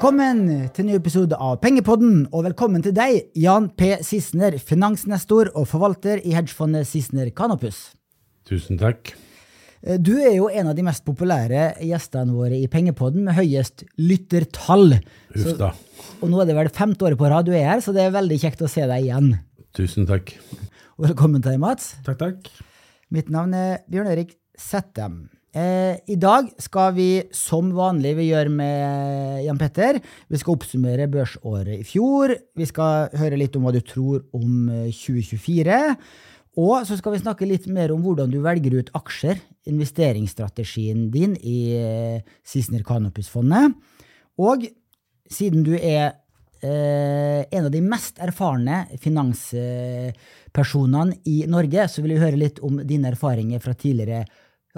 Velkommen til en ny episode av Pengepodden, og velkommen til deg, Jan P. Sissener, finansnestor og forvalter i hedgefondet Sissener Canopus. Tusen takk. Eh, Du er jo en av de mest populære gjestene våre i Pengepodden, med høyest lyttertall. Uff da. Og nå er det vel femte året på rad du er her, så det er veldig kjekt å se deg igjen. Tusen takk. Og velkommen til deg, Mats. Takk, takk. Mitt navn er Bjørn Erik Settem. Eh, I dag skal vi, som vanlig vi gjør med Jan Petter, vi skal oppsummere børsåret i fjor. Vi skal høre litt om hva du tror om eh, 2024. Og så skal vi snakke litt mer om hvordan du velger ut aksjer, investeringsstrategien din i eh, Sissener Canopus-fondet. Og siden du er eh, en av de mest erfarne finanspersonene i Norge, så vil vi høre litt om dine erfaringer fra tidligere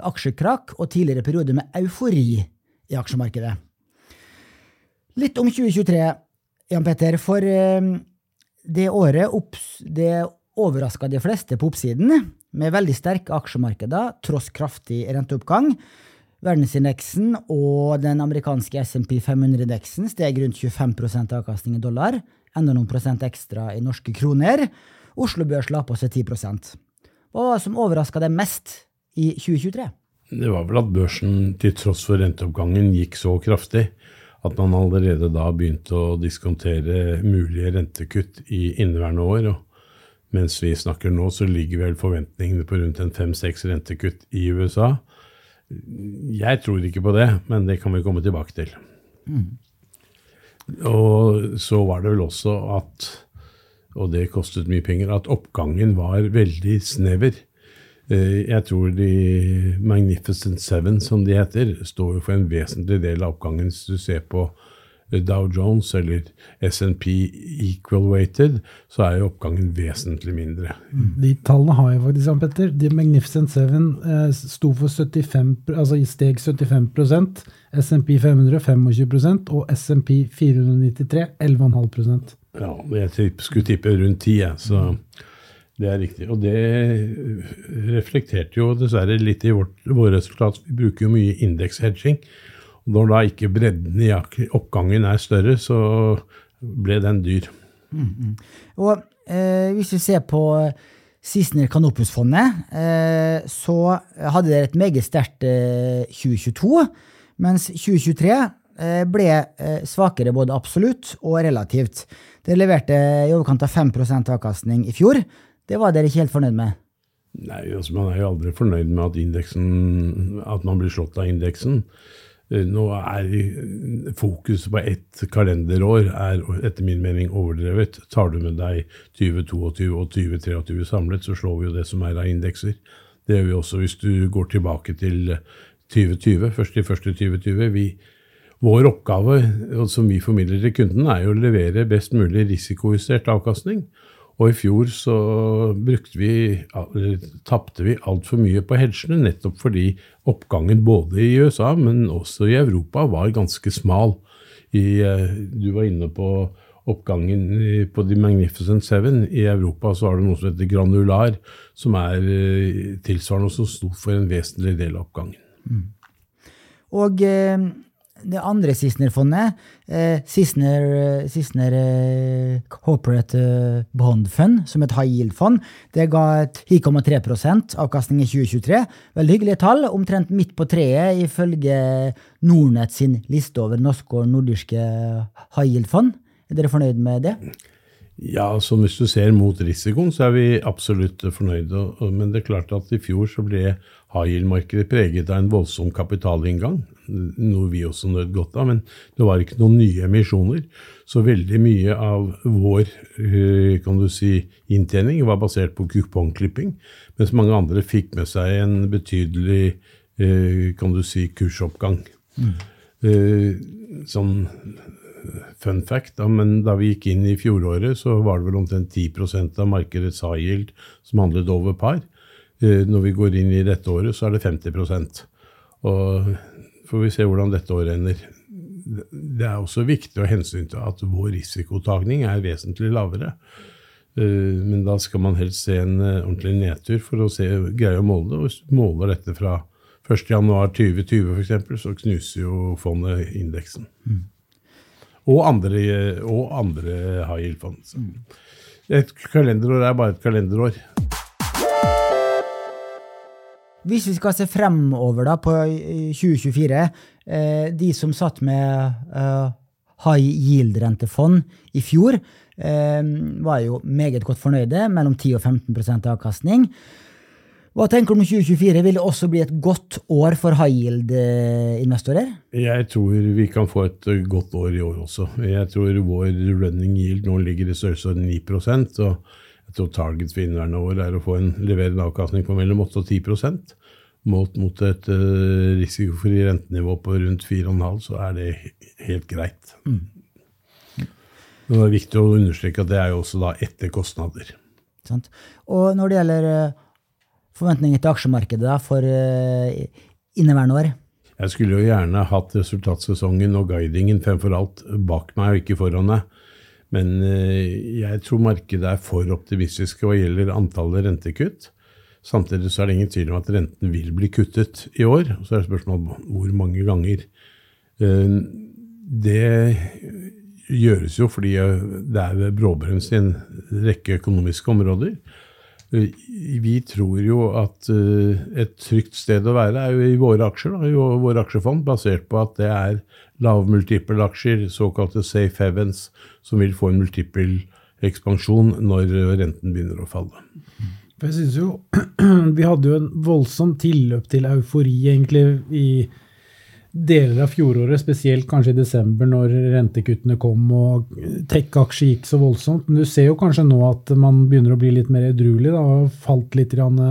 aksjekrakk og tidligere perioder med eufori i aksjemarkedet. Litt om 2023, Jan Petter. For eh, det året opps, det overraska de fleste på oppsiden, med veldig sterke aksjemarkeder tross kraftig renteoppgang. Verdensindeksen og den amerikanske SMP 500-indeksen steg rundt 25% avkastning i dollar, enda noen prosent ekstra i norske kroner. Oslo Børs la på seg 10 Hva som overraska deg mest i 2023? Det var vel at børsen til tross for renteoppgangen gikk så kraftig at man allerede da begynte å diskontere mulige rentekutt i inneværende år. Og mens vi snakker nå, så ligger vel forventningene på rundt en fem-seks rentekutt i USA. Jeg tror ikke på det, men det kan vi komme tilbake til. Og så var det vel også at, og det kostet mye penger, at oppgangen var veldig snever. Eh, Jeg tror de Magnificent Seven, som de heter, står for en vesentlig del av oppgangen. Hvis du ser på eh, Dow Jones eller SNP equal weighted, så er jo oppgangen vesentlig mindre. De tallene har jeg faktisk, Jan Petter. De Magnificent Seven eh, sto for 75, altså i steg 75 SMP 500 25% og SMP 493 11,5% Ja, jeg skulle tippe rundt ti, jeg, så det er riktig. Og det reflekterte jo dessverre litt i vårt, vårt resultat. Vi bruker jo mye indekshedging. Når da ikke bredden i oppgangen er større, så ble den dyr. Og eh, hvis vi ser på Sissener Canopus-fondet, eh, så hadde dere et meget sterkt eh, 2022, mens 2023 eh, ble eh, svakere både absolutt og relativt. Dere leverte i overkant av 5% avkastning i fjor. Det var dere ikke helt fornøyd med? Nei, altså Man er jo aldri fornøyd med at, indeksen, at man blir slått av indeksen. Eh, Nå er fokuset på ett kalenderår er etter min mening overdrevet. Tar du med deg 2022 og 2023 samlet, så slår vi jo det som er av indekser. Det gjør vi også hvis du går tilbake til 2020, først i første 2020. Vi, vår oppgave som vi formidler til kunden, er jo å levere best mulig risikojustert avkastning. Og i fjor så brukte vi, tapte vi altfor mye på hedgene, nettopp fordi oppgangen både i USA, men også i Europa var ganske smal. I, eh, du var inne på oppgangen på The Magnificent Seven. I Europa så har du noe som heter granular, som er eh, tilsvarende og som sto for en vesentlig del av oppgangen. Og eh, det andre Sissener-fondet, eh, Sissener, Sissener eh, Corporate eh, Bond Fund, som et high yield-fond, det ga et 10,3 avkastning i 2023. Veldig hyggelige tall, omtrent midt på treet ifølge Nordnett sin liste over norske og nordiske high yield-fond. Er dere fornøyd med det? Ja, så hvis du ser mot risikoen, så er vi absolutt fornøyde. Men det er klart at i fjor så ble high yield-markedet preget av en voldsom kapitalinngang, noe vi også nøt godt av. Men det var ikke noen nye emisjoner. Så veldig mye av vår eh, kan du si, inntjening var basert på kupongklipping, mens mange andre fikk med seg en betydelig eh, kan du si, kursoppgang. Mm. Sånn fun fact, da, men da vi gikk inn i fjoråret, så var det vel omtrent 10% av markedets high som handlet over par. Eh, Når vi går inn i dette året, så er det 50% Og får vi se hvordan dette året ender. Det er også viktig å hensyn til at vår risikotagning er vesentlig lavere. Eh, Men da skal man helst se en eh, ordentlig nedtur for å se, greie å måle det. Og måler dette fra 1.1.2020 f.eks., så knuser jo fondet indeksen. Og andre, og andre high yield-fond. Et kalenderår er bare et kalenderår. Hvis vi skal se fremover da på eh, 2024, eh, de som satt med eh, high yield-rentefond i fjor, eh, var jo meget godt fornøyde, mellom 10 og 15% avkastning. Hva tenker du om 2024? Vil det også bli et godt år for high yield-investorer? Jeg tror vi kan få et eh, godt år i år også. Jeg tror vår running yield nå ligger i størrelsesorden 9 og jeg tror target for inneværende år er å få en leverende avkastning på mellom 8 og 10 Målt mot et uh, risikofri rentenivå på rundt 4,5 så er det helt greit. Mm. Det er viktig å understreke at det er jo også da etter kostnader. Sant. Og når det gjelder forventninger til aksjemarkedet da, for uh, inneværende år? Jeg skulle jo gjerne hatt resultatsesongen og guidingen fremfor alt bak meg og ikke foran meg. Men jeg tror markedet er for optimistiske hva gjelder antallet rentekutt. Samtidig så er det ingen tvil om at renten vil bli kuttet i år. Så er det spørsmål om hvor mange ganger. Det gjøres jo fordi det er bråbrems i en rekke økonomiske områder. Vi tror jo at et trygt sted å være er jo i våre aksjer, i våre aksjefond, basert på at det er lavmultiple-aksjer, såkalte safe heavens, som vil få en multiple ekspansjon når renten begynner å falle. Jeg synes jo Vi hadde jo en voldsom tilløp til eufori egentlig i deler av fjoråret, spesielt kanskje i desember når rentekuttene kom og tech-aksjer gikk så voldsomt. Men du ser jo kanskje nå at man begynner å bli litt mer edruelig. Det har falt litt grann,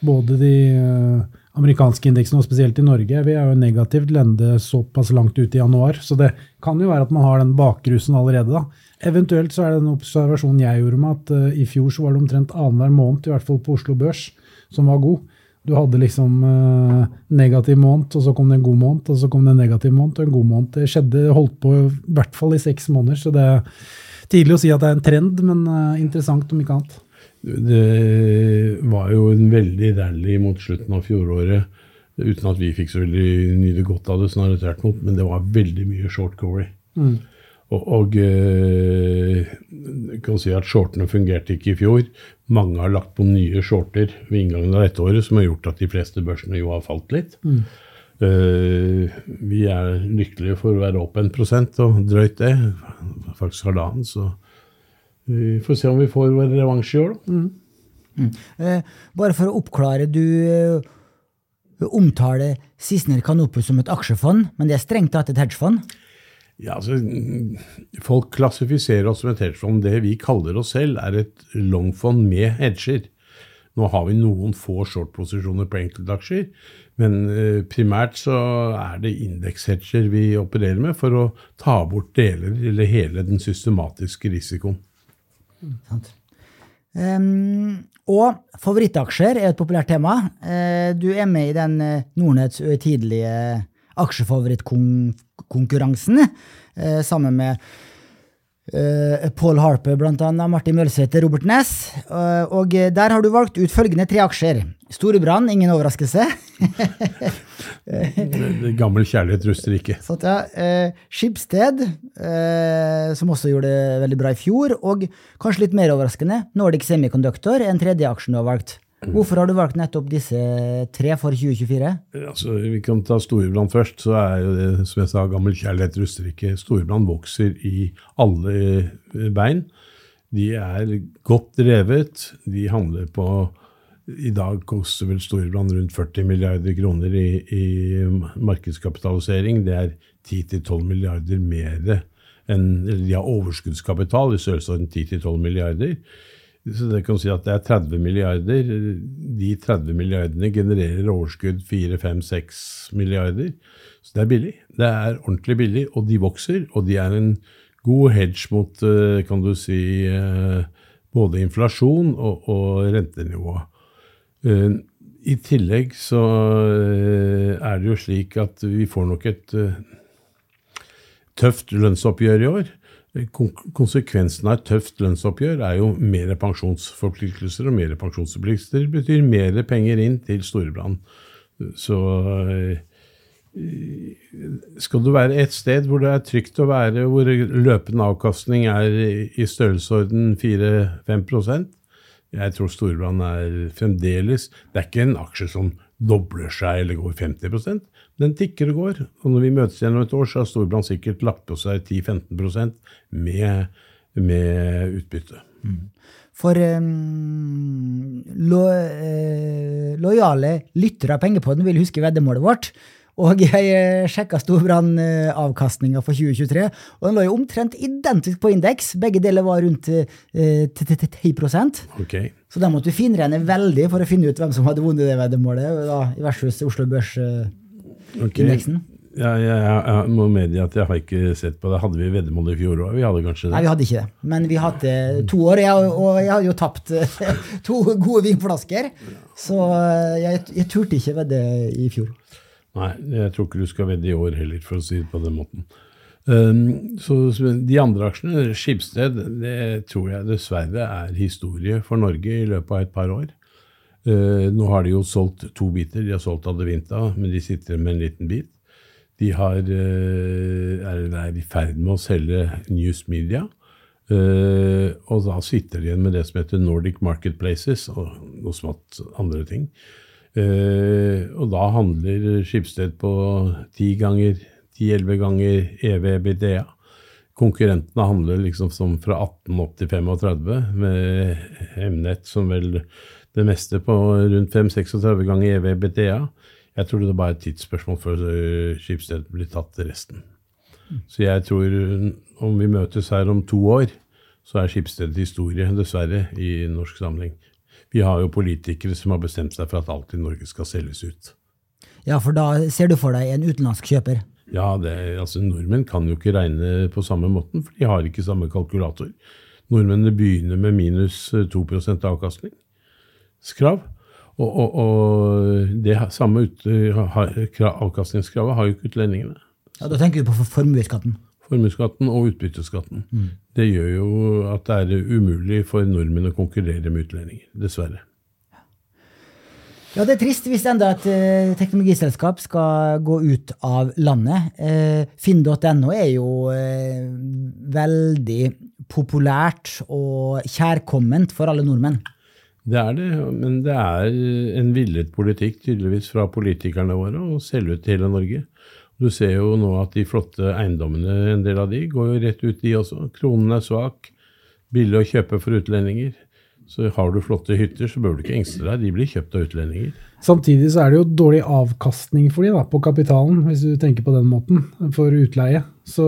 både de eh, amerikanske indeksene og spesielt i Norge. Vi er jo negativt lende såpass langt ut i januar, så det kan jo være at man har den bakrusen allerede. da. Eventuelt så er det en observasjon jeg gjorde med at uh, i fjor så var det omtrent annenhver måned, i hvert fall på Oslo Børs, som var god. Du hadde liksom uh, negativ måned, og så kom det en god måned, og så kom det en negativ måned og en god måned. Det skjedde, holdt på i hvert fall i seks måneder, så det er tidlig å si at det er en trend, men uh, interessant om ikke annet. Det var jo en veldig rally mot slutten av fjoråret, uten at vi fikk så veldig nyte godt av det, snarere tvert imot, men det var veldig mye short covery. Mm. Og, og jeg kan si at shortene fungerte ikke i fjor. Mange har lagt på nye shorter ved inngangen av dette året, som har gjort at de fleste børsene jo har falt litt. Mm. Uh, vi er lykkelige for å være opp en prosent og drøyt det. Faktisk halvannen. Så vi får se om vi får vår revansj i år, da. Mm. Mm. Uh, bare for å oppklare, du uh, omtaler Sissener Canopus som et aksjefond, men det er strengt tatt et hedgefond? Ja, altså, Folk klassifiserer oss som et hedgefond. Det vi kaller oss selv, er et longfond med hedger. Nå har vi noen få short-posisjoner på enkeltaksjer, men eh, primært så er det indekshedger vi opererer med for å ta bort deler eller hele den systematiske risikoen. Mm, um, og favorittaksjer er et populært tema. Uh, du er med i den uh, Nordnetts tidlige aksjefavorittkonkurransen eh, sammen med eh, Paul Harper, blant annet, Martin Mølsæter, Robert Ness. Eh, og der har du valgt ut følgende tre aksjer. Storebrand, ingen overraskelse. Gammel kjærlighet ruster ikke. Sånn, ja. Eh, Skipsted, eh, som også gjorde det veldig bra i fjor. Og kanskje litt mer overraskende, Nordic Semiconductor, en tredje aksjen du har valgt. Hvorfor har du valgt nettopp disse tre for 2024? Altså, vi kan ta Storebrand først. så er jo det, som jeg sa, gammel kjærlighet ruster ikke. Storebrand vokser i alle eh, bein. De er godt drevet. De handler på I dag koster vel Storebrand rundt 40 milliarder kroner i, i markedskapitalisering. Det er 10-12 milliarder mer enn De har overskuddskapital i størrelsesorden 10-12 milliarder. Så det kan si at det er 30 milliarder. De 30 milliardene genererer overskudd 4-5-6 milliarder. Så det er billig. Det er ordentlig billig, og de vokser. Og de er en god hedge mot, eh, kan du si, eh, både inflasjon og, og rentenivå. Eh, I tillegg så er det jo slik at vi får nok et tøft lønnsoppgjør i år. Konsekvensen av et tøft lønnsoppgjør er jo mer pensjonsforpliktelser, og mer pensjonsforpliktelser betyr mer penger inn til Storebrand. Så eh, skal du være et sted hvor det er trygt å være, hvor løpende avkastning er i størrelsesorden 4-5% Jeg tror Storebrand er fremdeles Det er ikke en aksje som dobler seg eller går 50 Den tikker og går. Og når vi møtes igjen om et år, så har Storbrann sikkert lagt på seg 10-15% med, med utbytte. Mm. For um, lo, eh, lojale lyttere av Pengepodden vil huske veddemålet vårt. Og jeg sjekka Storbrann-avkastninga for 2023, og den lå jo omtrent identisk på indeks. Begge deler var rundt 10 eh, okay. Så da måtte du finregne veldig for å finne ut hvem som hadde vunnet det veddemålet, versus Oslo Børs-indeksen. Okay. Ja, jeg, jeg, må medgi at jeg har ikke sett på det. Hadde vi veddemål i fjor òg? Vi hadde kanskje det? Nei, vi hadde ikke det. Men vi hadde to år, jeg, og jeg hadde jo tapt to gode vinflasker. Så jeg, jeg turte ikke vedde i fjor. Nei, jeg tror ikke du skal vedde i år heller, for å si det på den måten. Um, så De andre aksjene, Skipsted, det tror jeg dessverre er historie for Norge i løpet av et par år. Uh, nå har de jo solgt to biter. De har solgt Adevinta, men de sitter med en liten bit. De har, uh, er, i ferd med å selge News Media. Uh, og da sitter de igjen med det som heter Nordic Marketplaces og noe smått andre ting. Og da handler Skipsted på 10 ganger, 10-11 ganger EV-BDA. Konkurrentene handler liksom som fra 18 opp til 35, med Mnet som vel det meste på rundt 5-36 ganger EV-BDA. Jeg tror det er bare et tidsspørsmål før eh, Skipsted blir tatt til resten. Så jeg tror om vi møtes her om to år, så er Skipsted historie, dessverre, i norsk sammenheng. Vi har jo politikere som har bestemt seg for at alt i Norge skal selges ut. Ja, for da ser du for deg en utenlandsk kjøper? Ja, det, altså nordmenn kan jo ikke regne på samme måten, for de har ikke samme kalkulator. Nordmennene begynner med minus 2% avkastning. Skrav. Og, og, og det samme ut, avkastningskravet har jo ikke utlendingene. Ja, Da tenker du på formuesskatten? Formuesskatten og utbytteskatten. Mm. Det gjør jo at det er umulig for nordmenn å konkurrere med utlendinger. Dessverre. Ja, det er trist hvis enda et uh, teknologiselskap skal gå ut av landet. Uh, Finn.no er jo uh, veldig populært og kjærkomment for alle nordmenn. Det er det, men det er en villet politikk tydeligvis fra politikerne våre å selge ut til hele Norge. Du ser jo nå at de flotte eiendommene, en del av de, går jo rett ut, de også. Kronen er svak. Billig å kjøpe for utlendinger. Så har du flotte hytter, så bør du ikke engste deg. De blir kjøpt av utlendinger. Samtidig så er det jo dårlig avkastning for de da, på kapitalen, hvis du tenker på den måten, for utleie. Så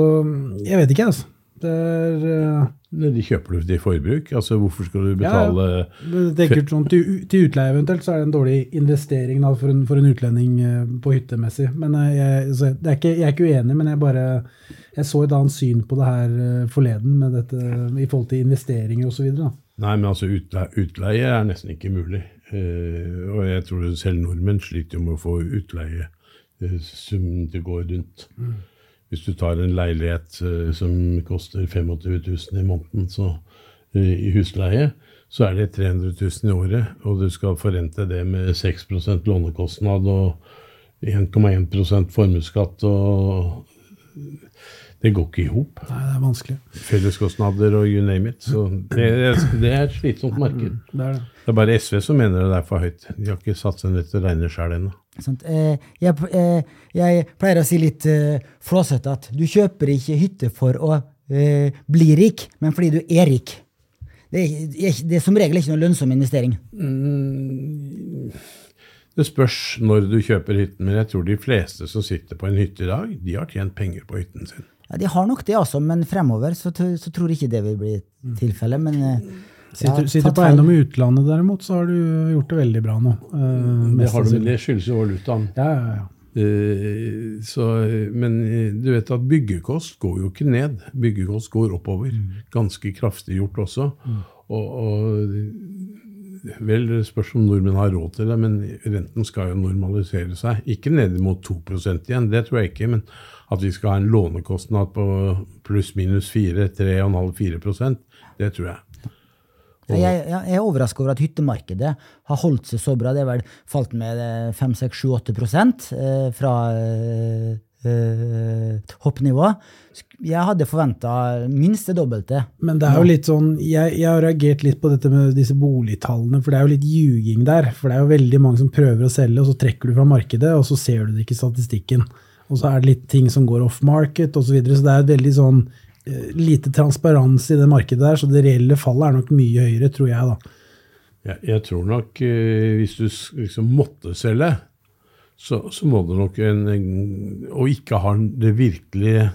jeg vet ikke, altså. Det er uh, De kjøper du til forbruk. altså Hvorfor skal du betale ja, ja. Sånn, til, til, utleie eventuelt så er det en dårlig investering da, for, en, for, en, utlending uh, på hyttemessig. Men uh, jeg, altså, er ikke, jeg, er ikke, uenig, men jeg bare jeg så et annet syn på det her forleden med dette i forhold til investeringer osv. Nei, men altså utleie, utleie, er nesten ikke mulig. og jeg tror selv nordmenn sliter jo med å få utleie summen til å gå rundt. Mm. Hvis du tar en leilighet uh, som koster 25 000 i måneden så, uh, i husleie, så er det 300 000 i året, og du skal forrente det med 6% lånekostnad og 1,1% formuesskatt og det går ikke i hop. Nei, det er vanskelig. Felleskostnader og you name it. Så det, det er et slitsomt marked. Mm, det, er det. Det er bare SV som mener det er for høyt. De har ikke satt seg ned til å regne sjøl ennå. Eh, jeg, eh, pleier å si litt eh, flåsete at du kjøper ikke hytte for å bli rik, men fordi du er rik. Det er, det er som regel ikke noen lønnsom investering. Mm, det spørs når du kjøper hytten, men jeg tror de fleste som sitter på en hytte i dag, de har tjent penger på hytten sin. Ja, De har nok det, altså, men fremover så, så tror jeg ikke det vil bli tilfellet. Men Sitter, sitter på eiendom i utlandet derimot, så har du gjort det veldig bra nå. Uh, det, har du, men det skyldes jo valutaen. Ja, ja, ja. Uh, så, men eh, du vet at byggekost går jo ikke ned. Byggekost går oppover. Mm. Ganske kraftig gjort også. Mm. Og, og vel, det spørs om nordmenn har råd til det, men renten skal jo normalisere seg. Ikke ned mot 2% igjen, det tror jeg ikke. Men at vi skal ha en lånekostnad på pluss-minus 4, 3,5-4% det tror jeg. Jeg, jeg, er overraska over at hyttemarkedet har holdt seg så bra. Det er vel falt med 5-6-7-8 eh, fra Uh, eh, hoppnivå. Jeg hadde forventa minst det dobbelte. Men det er jo litt sånn, jeg, jeg har reagert litt på dette med disse boligtallene, for det er jo litt ljuging der. For det er jo veldig mange som prøver å selge, og så trekker du fra markedet, og så ser du det ikke i statistikken. Og så er det litt ting som går off market osv. Så, videre, så det er et veldig sånn eh, lite transparens i det markedet der, så det reelle fallet er nok mye høyere, tror jeg, da. Jeg, jeg tror nok eh, hvis du liksom måtte selge, så, så må du nok en, Og ikke ha det virkelige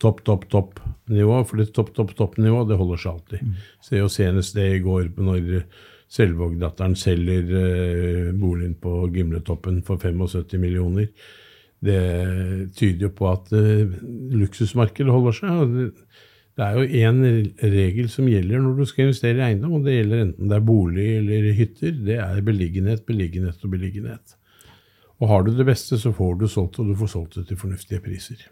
topp, topp, topp-nivået. For det topp, topp, topp-nivået, det holder seg alltid. Se jo senest det i går når Selvåg-datteren selger eh, boligen på Gimletoppen for 75 millioner. Det tyder jo på at eh, luksusmarkedet holder seg. og det, det er jo én regel som gjelder når du skal investere i eiendom, og det gjelder enten det er bolig eller hytter. Det er beliggenhet, beliggenhet og beliggenhet. Og har du det beste, så får du solgt, og du får solgt det til fornuftige priser.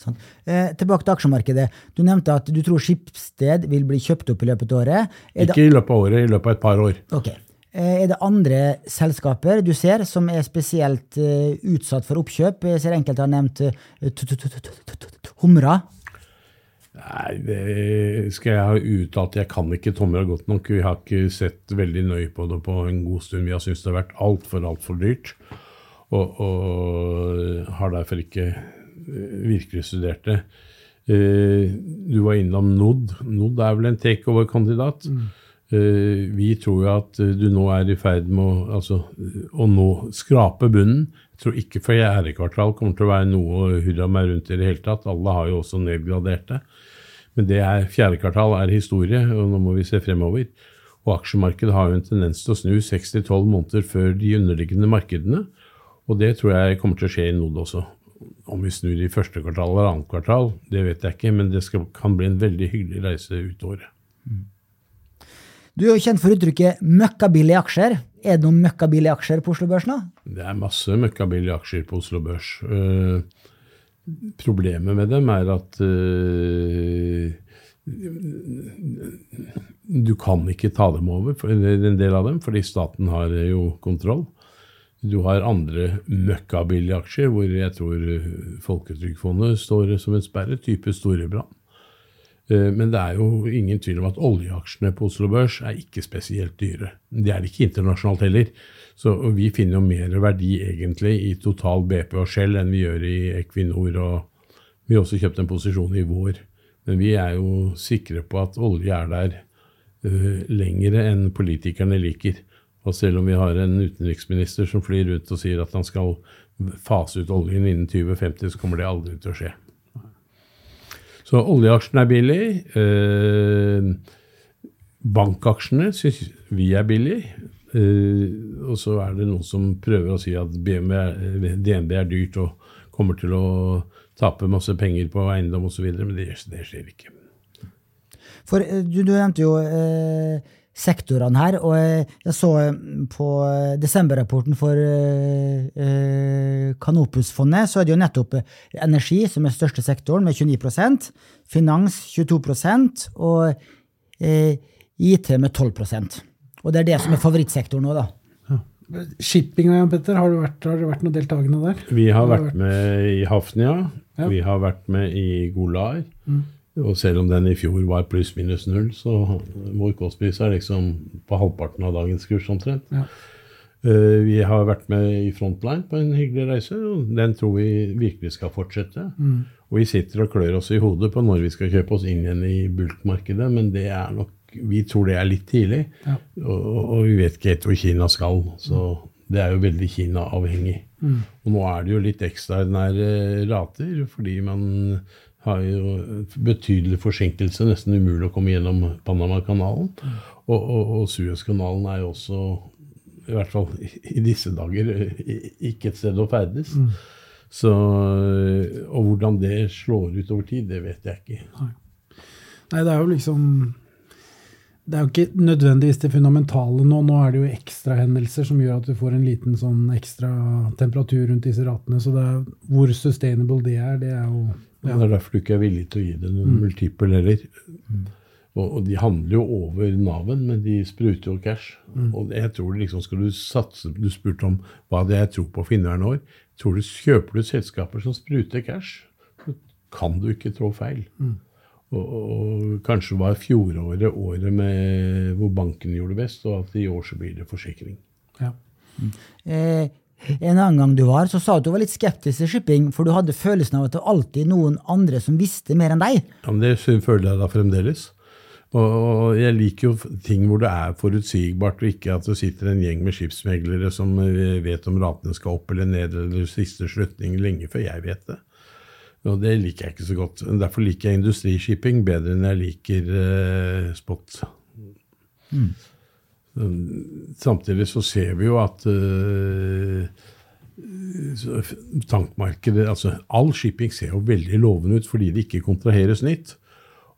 Sånn. Eh, tilbake til aksjemarkedet. Du nevnte at du tror Skipsted vil bli kjøpt opp i løpet av året. Det, Ikke i løpet av året, i løpet av et par år. Okay. Eh, er det andre selskaper du ser som er spesielt eh, utsatt for oppkjøp? Jeg ser enkelte har nevnt eh, Humra. Nei, det skal jeg ha uttalt. Jeg kan ikke Tomra godt nok. Vi har ikke sett veldig nøye på det på en god stund. Vi har syntes det har vært altfor, altfor dyrt. Og, og har derfor ikke eh, virkelig studert det. Eh, Du var innom NOD. NOD er vel en takeover-kandidat. Eh, Vi tror jo at eh, du nå er i ferd med å, altså, å nå skrape bunnen. Jeg tror ikke fjerde kvartal kommer til å være noe å hurra meg rundt i det hele tatt. Alle har jo også nedgradert det. Men det er, fjerde kvartal er historie, og nå må vi se fremover. Og aksjemarkedet har jo en tendens til å snu 6-12 måneder før de underliggende markedene. Og det tror jeg kommer til å skje i Nod også. Om vi snur i første kvartal eller annet kvartal, det vet jeg ikke, men det skal, kan bli en veldig hyggelig reise ut året. Du er jo kjent for uttrykket møkkabillige aksjer. Er det noen møkkabillige aksjer på Oslo Børs nå? Det er masse møkkabillige aksjer på Oslo Børs. Uh, problemet med dem er at uh, du kan ikke ta dem over, for, en del av dem, fordi staten har jo kontroll. Du har andre møkkabillige aksjer, hvor jeg tror eh, Folketrygdfondet står som en sperre, type Storebrand. Eh, Men det er jo ingen tvil om at oljeaksjene på Oslo Børs er ikke spesielt dyre. De er ikke internasjonalt heller. Så vi finner jo mer verdi egentlig i total BP og Shell enn vi gjør i Equinor. og Vi har også kjøpt en posisjon i vår. Men vi er jo sikre på at olje er der uh, lengre enn politikerne liker. Og selv om vi har en utenriksminister som flyr rundt og sier at han skal fase ut oljen innen 2050, så kommer det aldri til å skje. Så oljeaksjene er billig. Eh, bankaksjene syns vi er billig. Eh, og så er det noen som prøver å si at er- DNB er dyrt og kommer til å tape masse penger på eiendom osv., men det, det skjer ikke. For eh, du, du nevnte jo eh, sektorene her, og eh, jeg så eh, på eh, desemberrapporten for eh, så er det jo nettopp energi som er største sektoren, med 29% finans 22 og IT med 12% Og det er det som er favorittsektoren nå, da. Shippinga, Jan Petter, har, du vært, har det vært noen deltakende der? Vi har Har vært med i Hafnia, Ja. vi har vært med i Golar. Og selv om den i fjor var pluss-minus null, så vår kostpris er liksom på halvparten av dagens kurs omtrent. Ja. Eh, Vi har vært med i Frontline på en hyggelig reise, og den tror vi virkelig skal fortsette. Og vi sitter og klør oss i hodet på når vi skal kjøpe oss inn igjen i bulkmarkedet, men det er nok, vi tror det er litt tidlig. Ja. Og, og vi vet ikke helt hvor Kina skal, så det er jo veldig Kina-avhengig. Og nå er det jo litt ekstraordinære rater, fordi man har jo betydelig forsinkelse, nesten umulig å komme gjennom Panamakanalen. Og, og, og Suezkanalen er jo også, i hvert fall i, disse dager, ikke et sted å ferdes. Så, og hvordan det slår ut over tid, det vet jeg ikke. Nei, det er jo liksom Det er jo ikke nødvendigvis det fundamentale nå. Nå er det jo ekstrahendelser som gjør at du får en liten sånn ekstra temperatur rundt disse ratene. Så det er, hvor sustainable det er, det er jo Det er derfor du ikke er villig til å gi det noen multiple heller. Og, og de handler jo over Nav-en, men de spruter jo cash. Og jeg tror liksom skal du satse Du spurte om hva det er jeg tror på for inneværende år. Tror du Kjøper du selskaper som spruter cash, så kan du ikke trå feil. Og, og kanskje var fjoråret året med, hvor banken gjorde det best, og at i år så blir det forsikring. Ja. Eh, en annen gang du var, så sa du at du var litt skeptisk til shipping, for du hadde følelsen av at det var alltid noen andre som visste mer enn deg. Ja, men Det føler jeg da fremdeles. Og jeg liker jo ting hvor det er forutsigbart, og ikke at det sitter en gjeng med skipsmeglere som eh, vet om ratene skal opp eller ned, eller siste slutning lenge før jeg vet det. Og det liker jeg ikke så godt. Derfor liker jeg industrishipping bedre enn jeg liker eh, spot. Um, Samtidig så ser vi jo at eh, tankmarkedet altså All shipping ser jo veldig lovende ut fordi det ikke kontraheres nytt.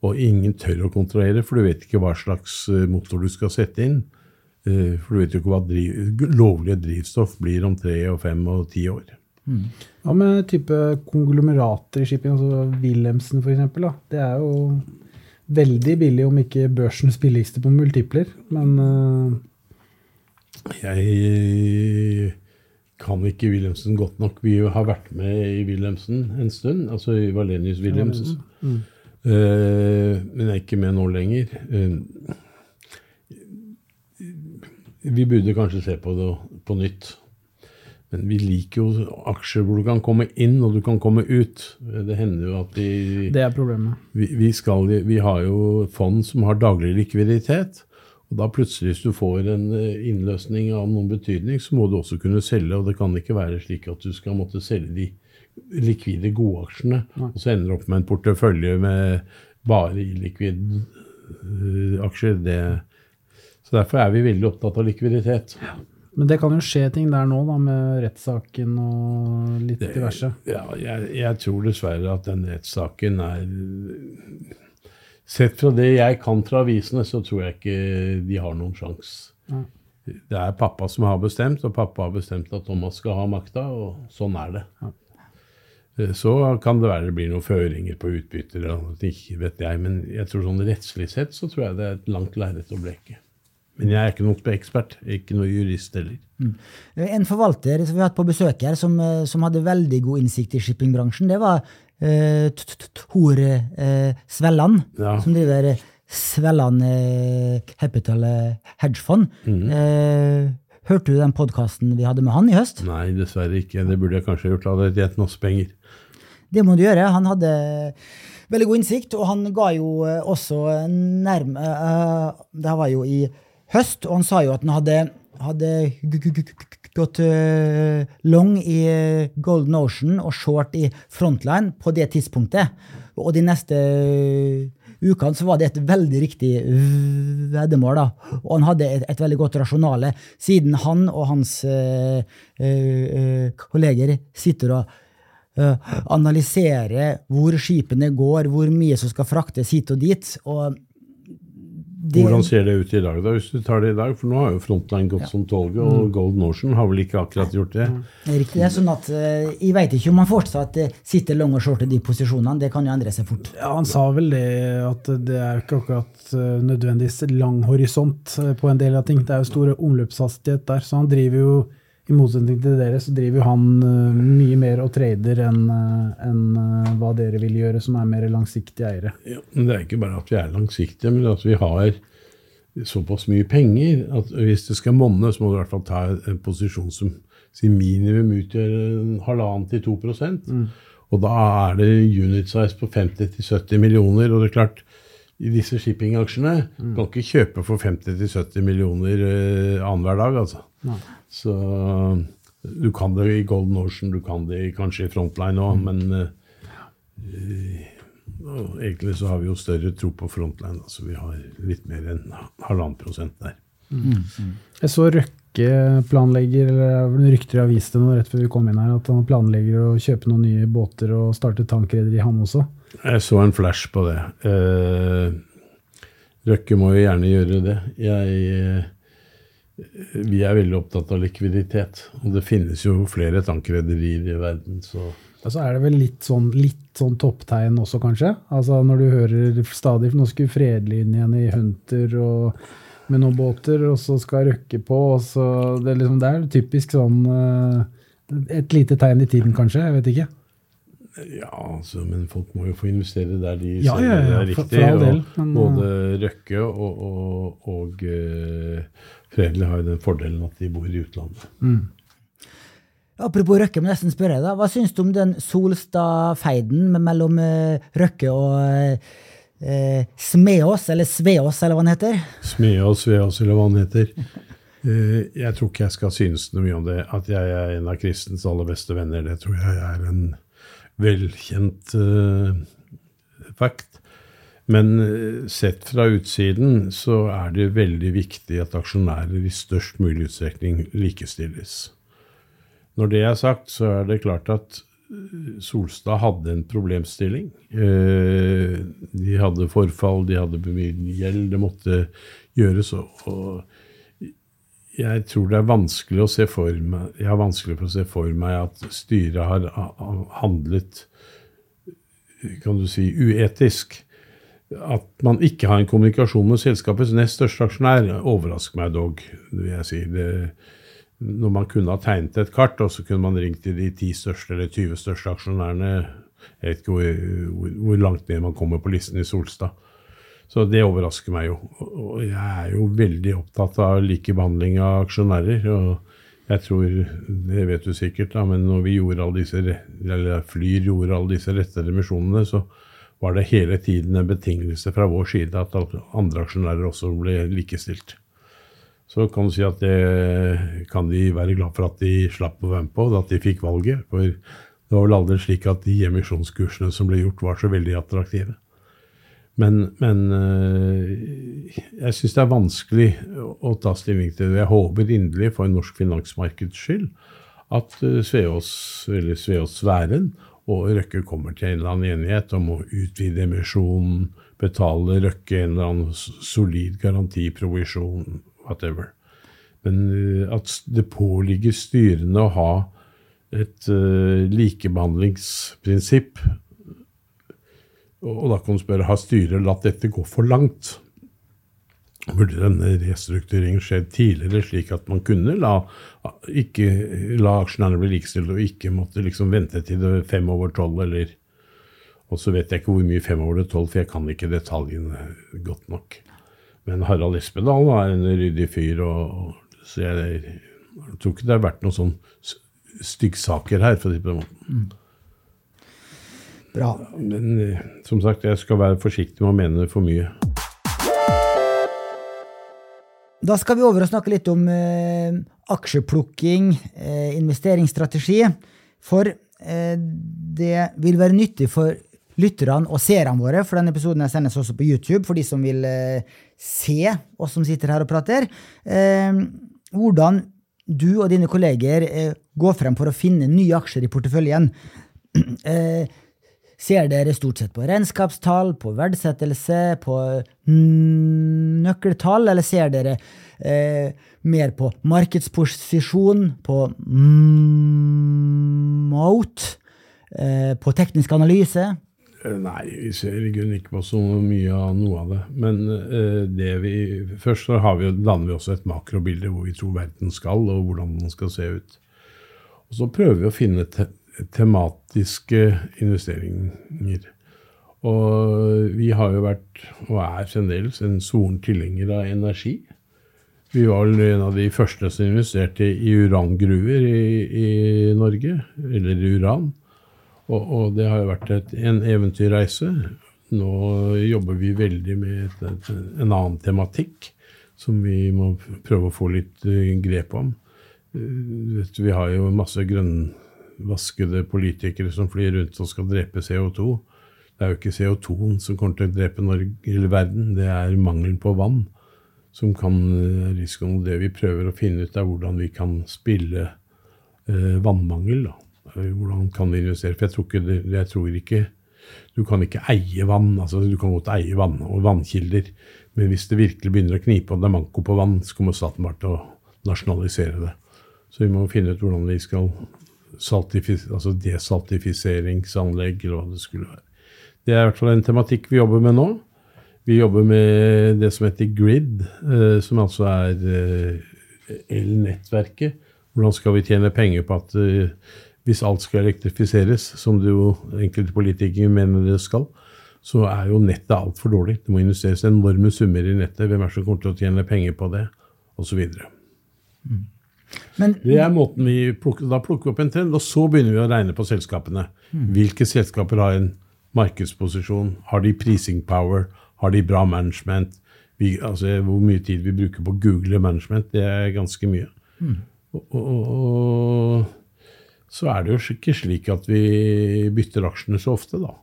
Og ingen tør å kontrahere, for du vet ikke hva slags eh, motor du skal sette inn. Eh, For du vet jo ikke hva driv, lovlige drivstoff blir om tre og fem og ti år. Hva med type konglomerater i shipping, altså Wilhelmsen f.eks.? Det er jo veldig billig, om ikke børsens billigste på multipler. Men uh... Jeg kan ikke Wilhelmsen godt nok. Vi har vært med i Wilhelmsen en stund, altså i Valenius Wilhelmsen. Eh, men jeg er ikke med nå lenger. Uh, vi burde kanskje se på det på nytt. Vi liker jo aksjer hvor du kan komme inn og du kan komme ut. Det hender jo at vi det er problemet. vi, vi, skal, vi har jo fond som har daglig likviditet. Og da plutselig, hvis du får en eh, innløsning av noen betydning, så må du også kunne selge. Og det kan ikke være slik at du skal måtte selge de likvide godaksjene, og så ender du opp med en portefølje med bare illikvide eh, aksjer. Det, så derfor er vi veldig opptatt av likviditet. Men det kan jo skje ting der nå, da, med rettssaken og litt diverse. Ja, jeg, jeg tror dessverre at den rettssaken er Sett fra det jeg kan fra avisene, så tror jeg ikke de har noen sjanse. Ja. Det er pappa som har bestemt, og pappa har bestemt at Thomas skal ha makta, og sånn er det. Ja. Eh, Så kan det være det blir noen føringer på utbytter, vet jeg, men jeg tror sånn rettslig sett så tror jeg det er et langt lerret å bleke. Men jeg er ikke noen ekspert, ikke noen jurist heller. En forvalter som vi har hatt på besøk her, som, eh, som hadde veldig god innsikt i shippingbransjen, det var eh, T- T- Tor eh, Svelland, Ja. som driver eh, Svelland eh, Capital Hedgefond. Eh, hørte du den podkasten vi hadde med han i høst? Nei, dessverre ikke. Det burde jeg kanskje gjort. Hadde jeg tjent masse penger. Det må du gjøre. Han hadde veldig god innsikt, og han ga jo også nærme uh, Det var jo i høst, og han sa jo at han hadde, hadde gått eh, long i eh, Golden Ocean og short i Frontline på det tidspunktet. Og de neste eh, ukene så var det et veldig riktig veddemål. da. Og han hadde et, et veldig godt rasjonale, siden han og hans øh, eh, kolleger sitter og eh, analysere hvor skipene går, hvor mye som skal fraktes hit og dit. og det, Hvordan ser det ut i dag, da, hvis du tar det i dag? For nå har jo Frontline gått som toget, og Golden Ocean har vel ikke akkurat gjort det. det er riktig det, sånn at uh, Jeg vet ikke om han fortsatt eh, sitter lang og short i de posisjonene. Det kan jo endre seg fort. Ja, Han sa vel det at det er jo ikke akkurat uh, nødvendigvis lang horisont på en del av ting. Det er jo store omløpshastighet der, så han driver jo i motsetning til dere, så driver han uh, mye mer og trader enn uh, en, uh, hva dere vil gjøre, som er mer langsiktige eiere. Ja, men det er ikke bare at vi er langsiktige, men at vi har såpass mye penger at hvis det skal monne, så må du i hvert fall ta en posisjon som sier minimum utgjør en halvannen til 2 mm. Og da er det unit size på 50-70 millioner. Og det er klart, i disse shippingaksjene kan ikke kjøpe for 50-70 millioner eh, annenhver dag, altså. Nei. Så du kan det i Golden Ocean, du kan det kanskje i Frontline òg, men eh, og egentlig så har vi jo større tro på Frontline, altså vi har litt mer enn halvannen prosent der. Jeg så Røkke planlegger, eller det er rykter jeg har vist det nå rett før vi kom inn her, at han planlegger å kjøpe noen nye båter og starte tankrederi, han også. Jeg så en flash på det. Eh, Røkke må jo gjerne gjøre det. Jeg, eh, vi er veldig opptatt av likviditet. Og det finnes jo flere tankrederier i verden, så Og er det vel litt sånn, litt sånn topptegn også, kanskje? Altså Når du hører stadig Nå skulle igjen i Hunter og med noen båter, og så skal Røkke på. og så Det er, liksom, det er typisk sånn eh, Et lite tegn i tiden, kanskje? Jeg vet ikke. Ja, altså, men folk må jo få investere der de Ja, ser ja, ja, det er riktig. for for del, og men, både Røkke og, og, og uh, Fredelig har jo den fordelen at de bor i utlandet. Apropos Røkke, må nesten spørre deg. Hva syns du om den Solstad-feiden mellom uh, Røkke og uh, Smeås, eller Sveås, eller hva han heter? Smeås, Sveås, eller hva han heter. Eh, Jeg tror ikke jeg skal synes noe mye om det. At jeg er en av Kristens aller beste venner, det tror jeg er en velkjent uh, fakt. Men eh, sett fra utsiden så er det veldig viktig at aksjonærer i størst mulig utstrekning likestilles. Når det er sagt, så er det klart at eh, Solstad hadde en problemstilling. Eh, De hadde forfall, de hadde mye gjeld, det måtte gjøres. Og jeg tror det er vanskelig å se for meg Jeg har vanskelig for å se for meg at styret har handlet kan du si, uetisk. At man ikke har en kommunikasjon med selskapets nest største aksjonær, overrasker meg dog. vil jeg si. Det, når man kunne ha tegnet et kart, og så kunne man ringt til de ti største eller 20 største aksjonærene Jeg vet ikke hvor, hvor, hvor langt ned man kommer på listen i Solstad. Så det overrasker meg jo. Og jeg er jo veldig opptatt av likebehandling av aksjonærer. og jeg tror, det vet du sikkert, da, men når vi gjorde alle disse, eller Flyr gjorde alle disse rettede emisjonene, så var det hele tiden en betingelse fra vår side at andre aksjonærer også ble likestilt. Så kan du si at det kan de være glad for at de slapp å være med på, at de fikk valget. For det var vel aldri slik at de emisjonskursene som ble gjort, var så veldig attraktive. Men, men øh, jeg syns det er vanskelig å, ta stilling til det. Jeg håper inderlig for norsk finansmarkeds skyld at øh, Sveås, eller Sveås Sværen og Røkke kommer til en eller annen enighet om å utvide emisjonen, betale Røkke en eller annen solid garanti, provisjon, whatever. Men øh, at det påligger styrene å ha et likebehandlingsprinsipp og da kan du spørre, har styret latt dette gå for langt? Burde denne restruktureringen skjedd tidligere, slik at man kunne la, ikke, la aksjonærene bli likestilt og ikke måtte liksom vente til det fem over tolv, eller Og så vet jeg ikke hvor mye fem over tolv, for jeg kan ikke detaljene godt nok. Men Harald Espedal er en ryddig fyr, og, og, så jeg, jeg tror ikke det har vært noen sånn styggsaker her, for å si på den måten. Bra. Men eh, som sagt, jeg skal være forsiktig med å mene for mye. Da skal vi over og snakke litt om eh, aksjeplukking, eh, investeringsstrategi. For eh, det vil være nyttig for lytterne og seerne våre, for denne episoden sendes også på YouTube for de som vil eh, se oss som sitter her og prater. Eh, hvordan du og dine kolleger går frem for å finne nye aksjer i porteføljen. Eh, Ser dere stort sett på regnskapstall, på verdsettelse, på nøkkeltall, eller ser dere eh, mer på markedsposisjon, på moat, eh, på teknisk analyse? Eh, Nei, vi ser i grunnen ikke på så mye av noe av det. Men eh, det vi, først så vi, danner vi også et makrobilde hvor vi tror verden skal, og hvordan den skal se ut. Og så prøver vi å finne te tematiske investeringer. Og vi har jo vært, og er fremdeles, en soren tilhenger av energi. Vi var vel en av de første som investerte i urangruver i, i Norge, eller uran. Og, og det har jo vært et, en eventyrreise. Nå jobber vi veldig med et, et, en annen tematikk som vi må prøve å få litt eh, grep om. Eh, vi har jo masse grønnvaskede politikere som flyr rundt og skal drepe CO2. Det er jo ikke CO2-en som kommer til å drepe Norge, eller verden, det er mangelen på vann som kan eh, risikoen. Det vi prøver å finne ut, er hvordan vi kan spille eh, vannmangel. da. Eh, Hvordan kan vi investere? For jeg tror ikke, jeg tror ikke Du kan ikke eie vann. altså Du kan godt eie vann og vannkilder, men hvis det virkelig begynner å knipe og det er manko på vann, så kommer staten bare til å nasjonalisere det. Så vi må finne ut hvordan vi skal altså desaltifiseringsanlegg, eller hva det skulle være. Det er i hvert fall en tematikk vi jobber med nå. Vi jobber med det som heter GRID, eh, som altså er eh, elnettverket. Hvordan skal vi tjene penger på at eh, hvis alt skal elektrifiseres, som det jo enkelte politikere mener det skal, så er jo nettet altfor dårlig. Det må investeres enorme summer i nettet. Hvem er det som kommer til å tjene penger på det? Og så videre. Men, Det er måten vi plukker, Da plukker vi opp en trend, og så begynner vi å regne på selskapene. Hvilke selskaper har en markedsposisjon? Har de prising power? Har de bra management? Vi, altså, hvor mye tid vi bruker på å google management, det er ganske mye. Og, og, og så er det jo ikke slik at vi bytter aksjene så ofte, da.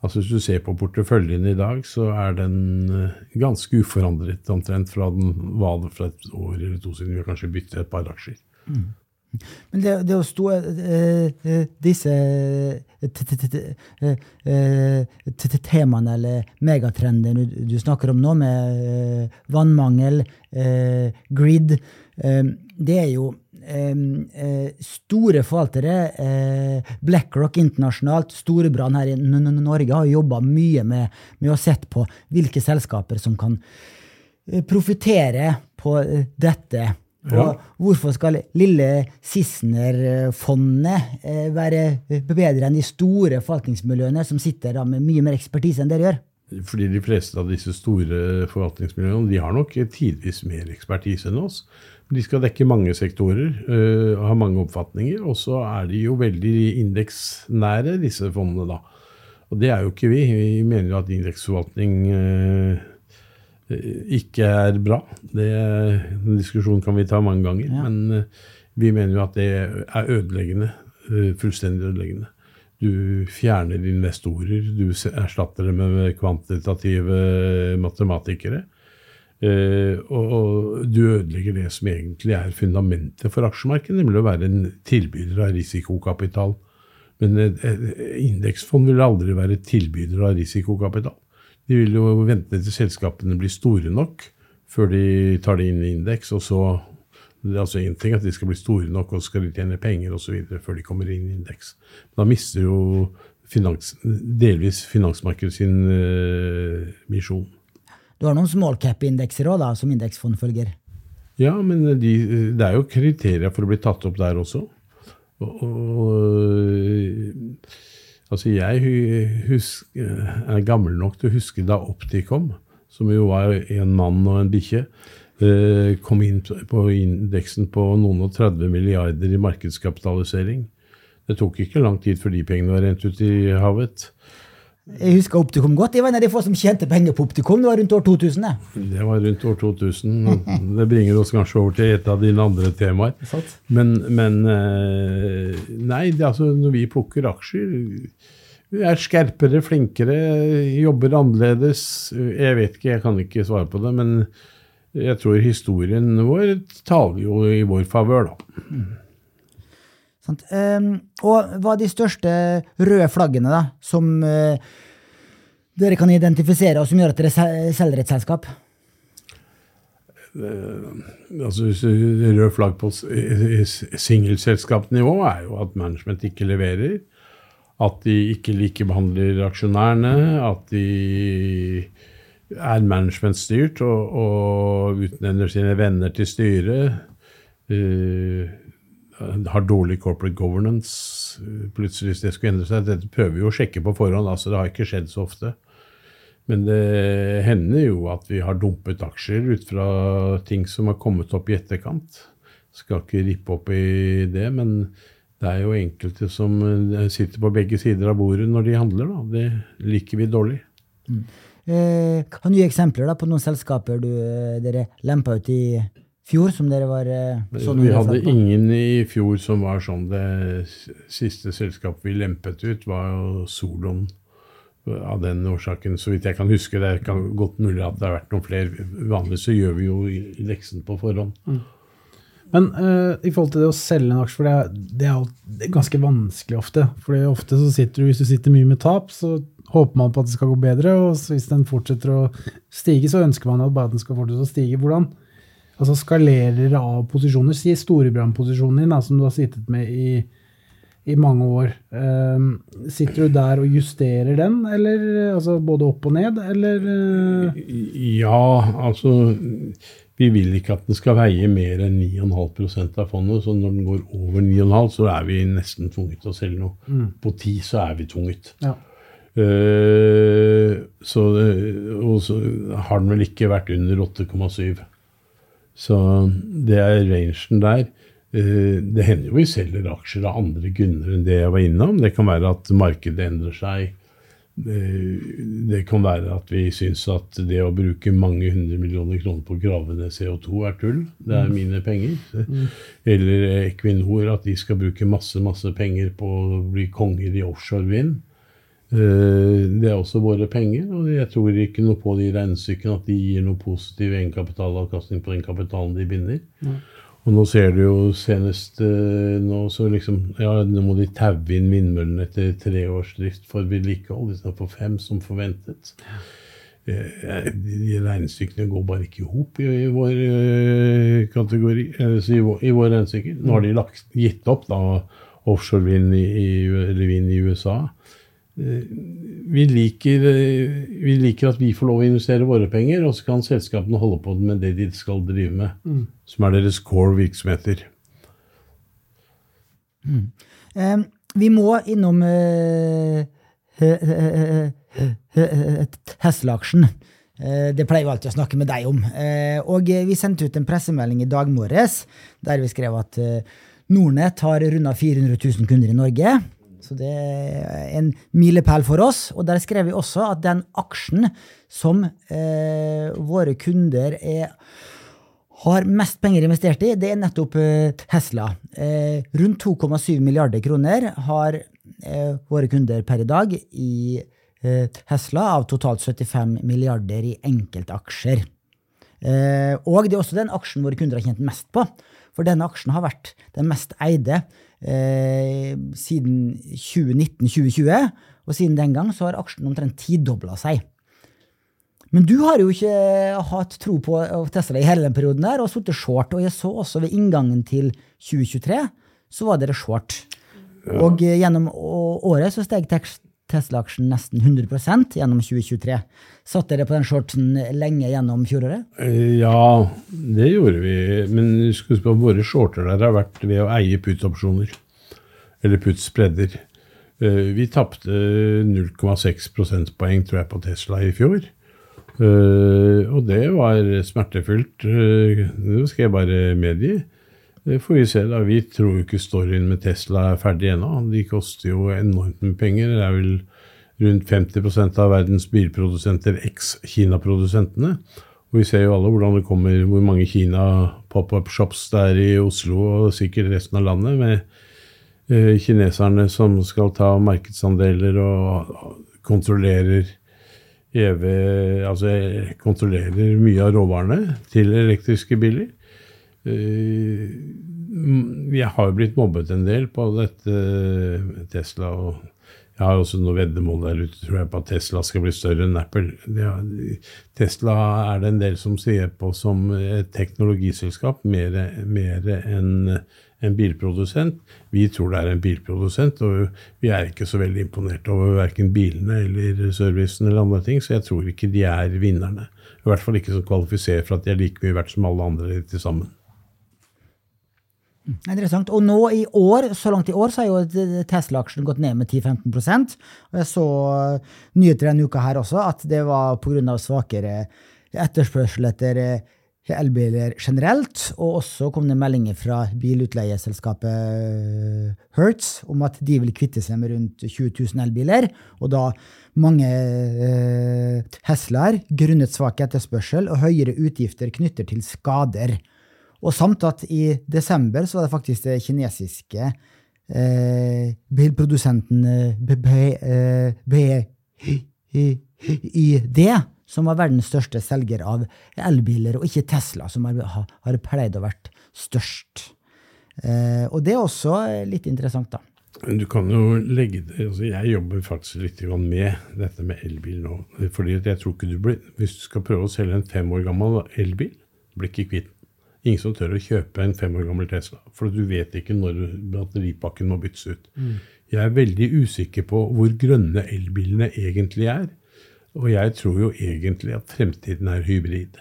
Altså Hvis du ser på porteføljen i dag, så er den eh, ganske uforandret omtrent fra den var det for et år eller to siden. Vi har kanskje byttet et par aksjer. Men det, det å stå eh, eh, disse eh, temaene eller megatrendene du, du snakker om nå, med eh, vannmangel, eh, grid, det er jo store forvaltere. Eh, BlackRock internasjonalt, Storebrand her i Norge har jobba mye med, med å sette på hvilke selskaper som kan eh, profitere på eh, dette. Og Ja. hvorfor skal lille Sissener-fondet eh, være bedre enn de store forvaltningsmiljøene som sitter med mye mer ekspertise enn dere gjør? Fordi de fleste av disse store forvaltningsmiljøene de har nok tidvis mer ekspertise enn oss. De skal dekke mange sektorer og har mange oppfatninger. Og så er de jo veldig indeksnære, disse fondene, da. Og det er jo ikke vi. Vi mener jo at indeksforvaltning øh, ikke er bra. Det, den diskusjonen kan vi ta mange ganger. Ja. Men vi mener jo at det er ødeleggende. Fullstendig ødeleggende. Du fjerner investorer, du erstatter dem med kvantitative matematikere. Eh, og, du ødelegger det som egentlig er fundamentet for aksjemarkedet, nemlig å være en tilbyder av risikokapital. Men et, indeksfond vil aldri være tilbyder av risikokapital. De vil jo vente til selskapene blir store nok før de tar det inn i indeks, og så det er altså en ting at de skal bli store nok, og skal tjene penger osv. før de kommer inn i indeks. Da mister jo finans, delvis finansmarkedet sin eh, misjon. Du har noen small cap-indekser òg, som indeksfond følger. Ja, men de, det er jo kriterier for å bli tatt opp der også. Og, og, altså jeg hu- husk, er gammel nok til å huske da Opti kom, som jo var en mann og en bikkje, eh, kom inn på indeksen på noen og 30 milliarder i markedskapitalisering. Det tok ikke lang tid før de pengene var rent ut i havet. Jeg husker Optikum godt. Jeg var en av de få som tjente penger på Optikum. Det var rundt år 2000. det. Det var rundt år 2000. Det bringer oss kanskje over til et av dine andre temaer. Men, men eh, Nei, det, er altså, når vi plukker aksjer Vi er skerpere, flinkere, jobber annerledes. Jeg vet ikke, jeg kan ikke svare på det. Men jeg tror historien vår taler jo i vår favør, da. Ehm, og hva er de største røde flaggene da, som eh, dere kan identifisere, og som gjør at dere sel- selger et selskap? Altså, hvis Rød flagg på singelselskapsnivå er jo at management ikke leverer. At de ikke likebehandler aksjonærene. At de er managementstyrt og, og utnevner sine venner til styret. eh, har dårlig corporate governance. Plutselig hvis det skulle endre seg. Dette prøver vi å sjekke på forhånd. altså Det har ikke skjedd så ofte. Men det hender jo at vi har dumpet aksjer ut fra ting som har kommet opp i etterkant. Skal ikke rippe opp i det, men det er jo enkelte som eh, sitter på begge sider av bordet når de handler. da. Det liker vi dårlig. Eh, kan du gi eksempler da, på noen selskaper du, eh, dere lempa ut i fjor, som dere var sånn vi hadde på? ingen i fjor som var sånn. Det siste selskapet vi lempet ut, var jo Solon. Av den årsaken, så vidt jeg kan huske. Det kan godt mulig at det har vært noen flere. Vanligvis så gjør vi jo leksen på forhånd. Men uh, i forhold til det å selge en aksje, for det er, det er jo det er ganske vanskelig ofte. For ofte så sitter du, hvis du sitter mye med tap, så håper man på at det skal gå bedre. Og så hvis den fortsetter å stige, så ønsker man at bare den skal fortsette å stige. Hvordan altså skalerer av posisjoner? Si Storebrand-posisjonen din, da, som du har sittet med i i mange år. Um, sitter du der og justerer den, eller altså både opp og ned, eller uh? Ja, altså Vi vil ikke at den skal veie mer enn 9,5% av fondet. Så når den går over 9,5, så er vi nesten tvunget til å selge noe. Mm. På 10 så er vi tvunget. Ja. Uh, så, og så har den vel ikke vært under 8,7. Så det er rangen der. Eh, det hender jo vi selger aksjer av andre grunner enn det jeg var innom. Det kan være at markedet endrer seg. Eh, Det kan være at vi syns at det å bruke mange hundre millioner kroner på å grave ned CO2 er tull. Det er mine penger. Eller Equinor, at de skal bruke masse, masse penger på å bli konger i offshore vind. Eh, Det er også våre penger, og jeg tror ikke noe på de regnestykkene at de gir noe positiv egenkapitalavkastning på den kapitalen de binder. Og nå ser du jo senest eh, nå så liksom Ja, nå må de taue inn vindmøllene etter tre års drift for vedlikehold istedenfor fem, som forventet. Eh, De regnestykkene går bare ikke i hop i, vår kategori, altså i vår, i vår regnestykke. Nå har de lagt, gitt opp da offshore vind i, i, i USA. Eh, Vi liker, eh, vi liker at vi får lov å investere våre penger, og så kan selskapene holde på med det de skal drive med, som er deres core virksomheter. Eh, vi må innom uh, Tesla-aksjen. Uh, Det pleier vi alltid å snakke med deg om. Uh, Og vi sendte ut en pressemelding i dag morges der vi skrev at Nordnett har runda 400 000 kunder i Norge. Så det er en milepæl for oss. Og der skrev vi også at den aksjen som eh, våre kunder er har mest penger investert i, det er nettopp eh, Tesla. Eh, rundt 2,7 milliarder kroner har eh, våre kunder per i dag i eh, Tesla, av totalt 75 milliarder i enkeltaksjer. Eh, og det er også den aksjen våre kunder har tjent mest på. For denne aksjen har vært den mest eide eh, siden 2019-2020. Og siden den gang så har aksjen omtrent tidobla seg. Men du har jo ikke hatt tro på Tesla i hele den perioden der, og sittet short. Og jeg så også ved inngangen til 2023, så var dere short. Og gjennom året så steg Tex- Tesla-aksjen nesten 100% gjennom 2023. Satt dere på den shorten lenge gjennom fjoråret? Eh, Ja, det gjorde vi. Men husk på våre shorter der har vært ved å eie put-opsjoner. Eller put-spredder. Eh, Vi tapte 0,6 prosentpoeng, tror jeg, på Tesla i fjor. Eh, og det var smertefullt. det skal jeg bare medgi. Det får vi se. da. Vi tror jo ikke storyen med Tesla er ferdig ennå. De koster jo enormt med penger. Det er vel rundt 50% av verdens bilprodusenter eks-Kina-produsentene. Og vi ser jo alle hvordan det kommer, hvor mange Kina pop-up-shops det er i Oslo og sikkert resten av landet, med eh, kineserne som skal ta markedsandeler og kontrollerer EV altså kontrollerer mye av råvarene til elektriske biler. Eh, mm, Jeg har jo blitt mobbet en del på dette Tesla. og Jeg har også noe veddemål der ute tror jeg, på at Tesla skal bli større enn Apple. Tesla er det en del som ser på som et teknologiselskap mer, mer enn en bilprodusent. Vi tror det er en bilprodusent, og vi er ikke så veldig imponert over verken bilene eller servicen eller andre ting, så jeg tror ikke de er vinnerne. I hvert fall ikke som kvalifiserer for at de er like mye verdt som alle andre til sammen. Interessant. Og nå i år, så langt i år, så har jo Tesla-aksjen gått ned med 10-15% Og jeg så nyheter denne uka her også, at det var pga. svakere etterspørsel etter eh, elbiler generelt. Og også kom det meldinger fra bilutleieselskapet Hertz om at de vil kvitte seg med rundt 20 000 elbiler. Og da mange eh, grunnet svak etterspørsel og høyere utgifter knytter til skader. Og samt at i desember så var det faktisk det kinesiske eh, bilprodusenten eh, BYD som var verdens største selger av elbiler, og ikke Tesla, som har, har- pleid å være størst. Eh, og det er også eh, litt interessant, da. Du kan jo legge det altså Jeg jobber faktisk litt med dette med elbil nå. fordi jeg tror ikke du blir, Hvis du skal prøve å selge en fem år gammel elbil, blir ikke kvitt. Ingen som tør å kjøpe en fem år gammel Tesla, for du vet ikke når batteripakken må byttes ut. Jeg er veldig usikker på hvor grønne elbilene egentlig er. Og jeg tror jo egentlig at fremtiden er hybrid.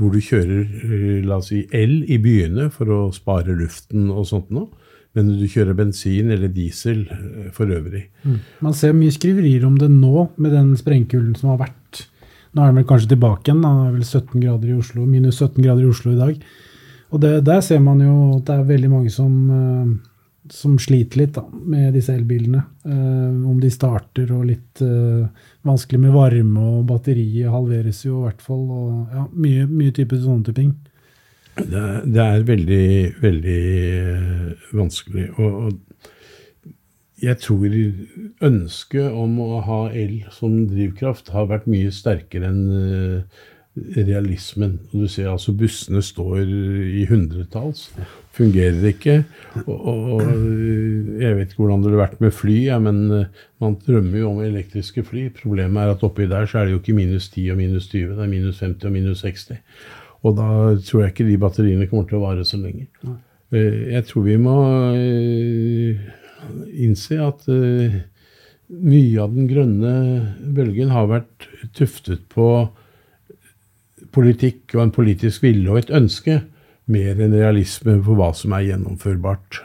Hvor du kjører eh, la oss si, el i byene for å spare luften og sånt noe. Men du kjører bensin eller diesel eh, for øvrig. Man ser mye skriverier om det nå, med den sprengkulden som har vært. Nå er den vel kanskje tilbake igjen. Det er vel 17 grader i Oslo, minus 17 grader i Oslo i dag. Og det, der ser man jo at det er veldig mange som, eh, som sliter litt da, med disse elbilene. Eh, om de starter og litt eh, vanskelig med varme, og batteriet halveres jo i hvert fall. og ja, Mye, mye type sånne type ting. Det det er veldig, veldig vanskelig. Og, og jeg tror ønsket om å ha el som drivkraft har vært mye sterkere enn eh, realismen. Du ser altså bussene står i hundretalls. Fungerer ikke. Og, og, og jeg vet ikke hvordan det ville vært med fly, ja, men eh, man drømmer jo om elektriske fly. Problemet er at oppi der så er det jo ikke minus 10 og minus 20, det er minus 50 og minus 60. Og da tror jeg ikke de batteriene kommer til å vare så lenge. Eh, Jeg tror vi må eh, innse at eh, mye av den grønne bølgen har vært tuftet på politikk og en politisk vilje og et ønske, mer enn realisme på hva som er gjennomførbart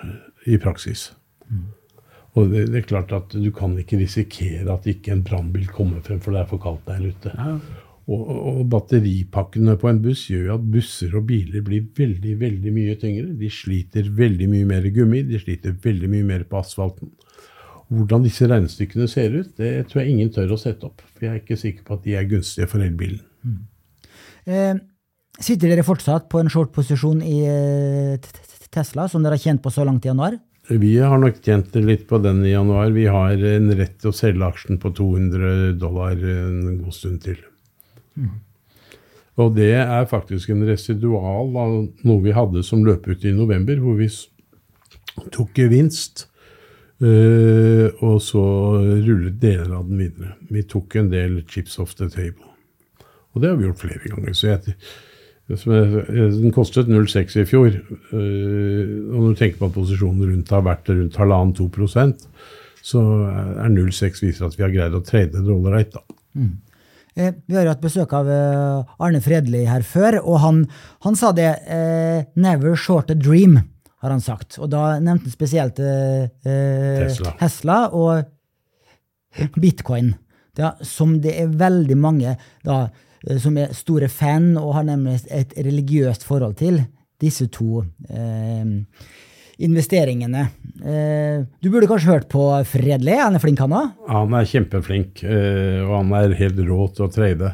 i praksis. Og det, det er klart at du kan ikke risikere at ikke en brannbil kommer frem, for det er for kaldt der ute. Og, og batteripakkene på en buss gjør jo at busser og biler blir veldig veldig mye tyngre. De sliter veldig mye mer gummi, de sliter veldig mye mer på asfalten. Hvordan disse regnestykkene ser ut, det tror jeg ingen tør å sette opp. For jeg er ikke sikker på at de er gunstige for elbilen. Eh, sitter dere fortsatt på en short-posisjon i eh, Tesla, som dere har tjent på så langt i januar? Vi har nok tjent litt på den i januar. Vi har en rett til å selge aksjen på 200 dollar en god stund til. Og det er faktisk en residual av noe vi hadde som løp ut i november, hvor vi tok gevinst. Uh, og så rullet deler av den videre. Vi tok en del chips off the table. Og det har vi gjort flere ganger. Så jeg, den kostet 0,6 i fjor. Uh, og når du tenker på at posisjonen rundt har vært rundt halvannen-to prosent, så er 0,6 viser at vi har greid å trade ålreit, da. Eh, vi har jo hatt besøk av eh, Arne Fredli her før, og han, han sa det eh, 'never short a dream', har han sagt. Og da nevnte han spesielt eh, eh, Tesla. Tesla og bitcoin, ja, som det er veldig mange da, eh, som er store fan og har nemlig et religiøst forhold til, disse to eh, investeringene. Eh, du burde kanskje hørt på Fredli, han er flink han òg? Han er kjempeflink, øh, og han er helt rå til å trade.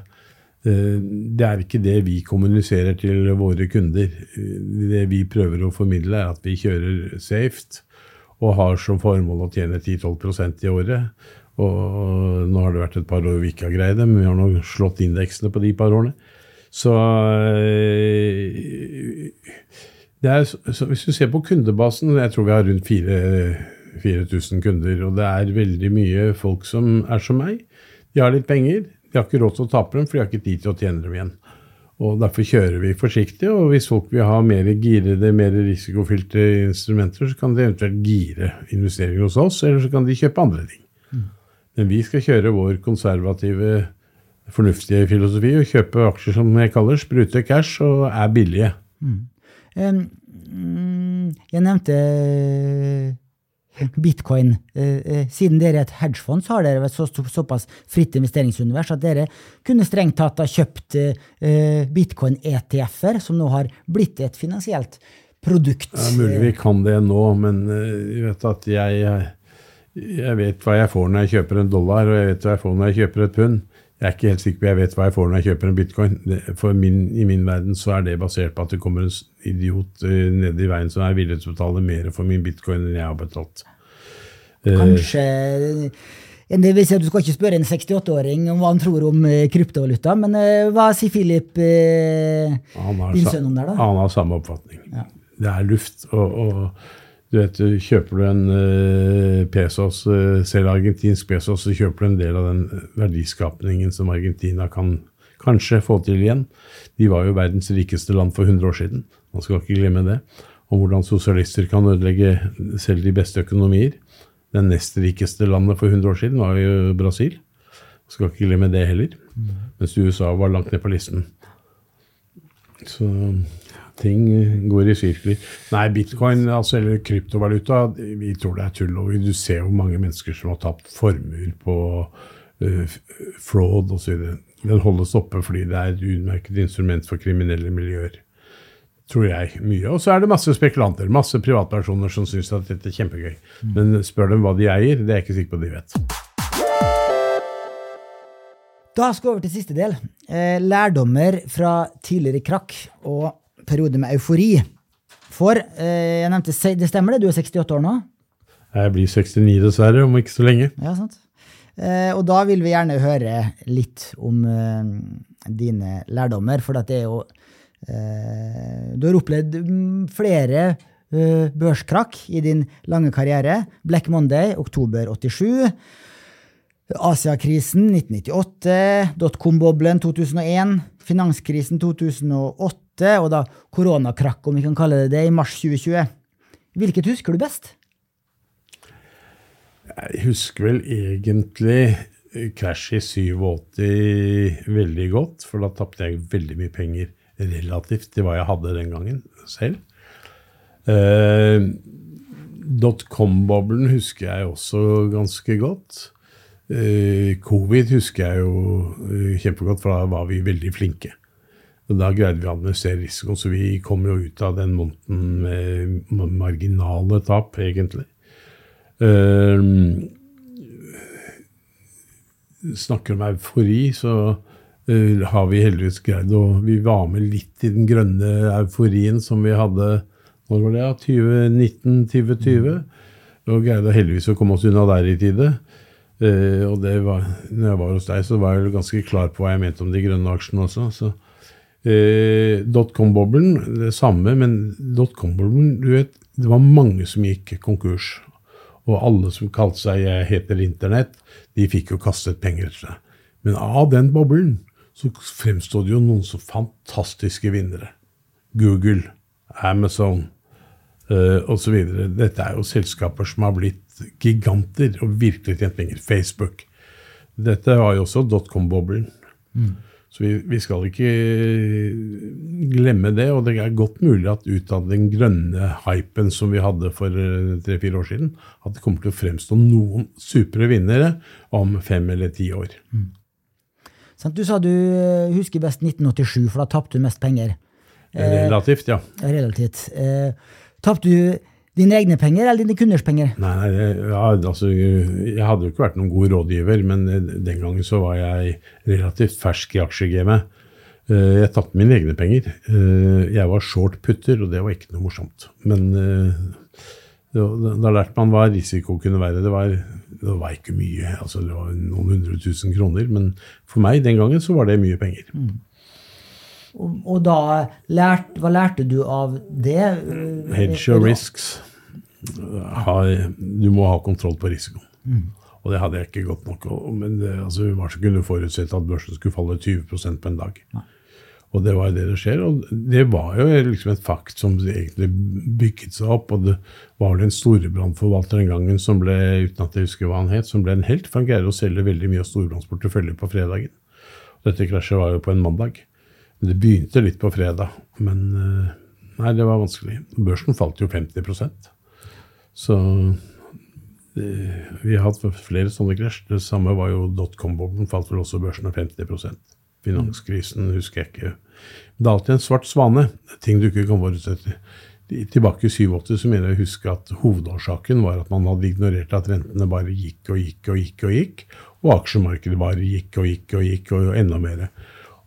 Eh, Det er ikke det vi kommuniserer til våre kunder. Eh, Det vi prøver å formidle, er at vi kjører safe og har som formål å tjene 10-12% i året. Og nå har det vært et par år vi ikke har greid det, men vi har nå slått indeksene på de par årene. Så eh, det er, så hvis du ser på kundebasen, jeg tror vi har rundt 4 4000 kunder, og det er veldig mye folk som er som meg. De har litt penger, de har ikke råd til å tape dem, for de har ikke tid til å tjene dem igjen. Og Derfor kjører vi forsiktig, og hvis folk vil ha mer girede, mer risikofylte instrumenter, så kan de eventuelt gire investeringer hos oss, eller så kan de kjøpe andre ting. Men vi skal kjøre vår konservative, fornuftige filosofi og kjøpe aksjer som jeg kaller sprute cash og er billige. Mm, jeg nevnte eh, bitcoin. Eh, eh, Siden dere er et hedgefond, så har dere så, så, såpass fritt investeringsunivers at dere kunne strengt tatt ha kjøpt bitcoin-ETF-er, som nå har blitt et finansielt produkt. Det er mulig vi kan det nå, men jeg vet at jeg, jeg vet hva jeg får når jeg kjøper en dollar, og jeg vet hva jeg får når jeg kjøper et pund. Jeg er ikke helt sikker på jeg vet hva jeg får når jeg kjøper en bitcoin. For min, I min verden så er det basert på at det kommer en idiot uh, ned i veien som er villig til å betale mer for min bitcoin enn jeg har betalt. Eh, Kanskje eh, det vil si at Du skal ikke spørre en 68-åring om hva han tror om kryptovaluta, men hva sier Philip, din sønn, om det? da? han har samme oppfatning. Det er luft. Og, og du vet, kjøper du en eh, pesos, uh, selv argentinsk pesos, så kjøper du en del av den verdiskapningen som Argentina kan kanskje få til igjen. De var jo verdens rikeste land for 100 år siden. Man skal ikke glemme det. Om hvordan sosialister kan ødelegge selv de beste økonomier. Det nest rikeste landet for 100 år siden var jo Brasil. Man skal ikke glemme det heller. Mens USA var langt ned på listen. Så ting går i sirkler. Nei, bitcoin, altså, eller kryptovaluta, vi tror det er tull. Og du ser jo mange mennesker som har tapt formuer på uh, fraud osv. Den holdes oppe fordi det er et utmerket instrument for kriminelle miljøer. Tror jeg mye. Og så er det masse spekulanter, masse privatpersoner som syns at dette er kjempegøy. Men spør dem hva de eier, det er jeg ikke sikker på at de vet. Da skal vi over til siste del. Eh, lærdommer fra tidligere krakk og periode med eufori. For eh, jeg nevnte, det stemmer det, du er 68 år nå? Jeg blir 69 dessverre, om ikke så lenge. Ja, sant. Eh, og da vil vi gjerne høre litt om eh, dine lærdommer, for det er jo eh, Du har opplevd mm, flere eh, børskrakk i din lange karriere. Black Monday, oktober 87. Asiakrisen 1998, dotcom-boblen 2001, finanskrisen 2008 og da koronakrakk, om vi kan kalle det det, i mars 2020. Hvilket husker du best? Jeg husker vel egentlig krasj i 87 veldig godt, for da tapte jeg veldig mye penger relativt til hva jeg hadde den gangen selv. Eh, Dotcom-boblen husker jeg også ganske godt. Eh, covid husker jeg jo eh, kjempegodt, for da var vi veldig flinke. Og Da greide vi å analysere risikoen, så vi kom jo ut av den måneden med marginale tap, egentlig. Uh, snakker om eufori, så uh, har vi heldigvis greid å Vi var med litt i den grønne euforien som vi hadde når var det, 2019-2020. Og greide heldigvis å komme oss unna der i tide. Uh, og det var, når jeg var hos deg, så var jeg ganske klar på hva jeg mente om de grønne aksjene også. så uh, Dotcom-boblen, det samme, men dotcom-boblen, du vet, det var mange som gikk konkurs. Og alle som kalte seg 'jeg heter Internett', de fikk jo kastet penger etter seg. Men av den boblen så fremstod det jo noen så fantastiske vinnere. Google, Amazon uh, osv. Dette er jo selskaper som har blitt giganter og virkelig tjent penger. Facebook. Dette var jo også dotcom-boblen. Mm. Så vi, vi, skal ikke glemme det. Og det er godt mulig at ut av den grønne hypen som vi hadde for tre-fire år siden, at det kommer til å fremstå noen supre vinnere om fem eller ti år. Mm. Du sa du husker best 1987, for da tapte du mest penger. Relativt, ja. Eh, relativt. Eh, tapte du Dine egne penger eller dine kunders penger? Nei, ja, altså, Jeg hadde jo ikke vært noen god rådgiver, men den gangen så var jeg relativt fersk i aksjegamet. Eh, jeg tapte mine egne penger. Eh, jeg var short putter, og det var ikke noe morsomt. Men eh, da lærte man hva risiko kunne være. Det var, det var ikke mye, altså det var noen hundre tusen kroner. Men for meg den gangen så var det mye penger. Mm. Og, og da lært, Hva lærte du av det? Hedge og risks. du må ha kontroll på risikoen. Mm. Og det hadde jeg ikke godt nok. Men det, altså, vi var så kunne forutsett at børsen skulle falle 20% på en dag. Ja. Og det var jo det det skjer. Og det var jo liksom et fakt som egentlig bygget seg opp. Og det var vel en storebrannforvalter den gangen som ble uten at jeg husker hva han het, som ble en helt, for han greide å selge veldig mye av storebrannsporteføljer på fredagen. Dette krasjet var jo på en mandag. Det begynte litt på fredag, men eh, nei, det var vanskelig. Børsen falt jo 50% Så vi har hatt flere sånne krasj. Det samme var jo dotcom-boblen, falt vel også børsen av 50% Finanskrisen husker jeg ikke. Det er alltid en svart svane. Ting du ikke kan forutsette. Tilbake i 87 så mener jeg å huske at hovedårsaken var at man hadde ignorert at rentene bare gikk og gikk og gikk, og gikk, og aksjemarkedet bare gikk og gikk og gikk, og enda mer.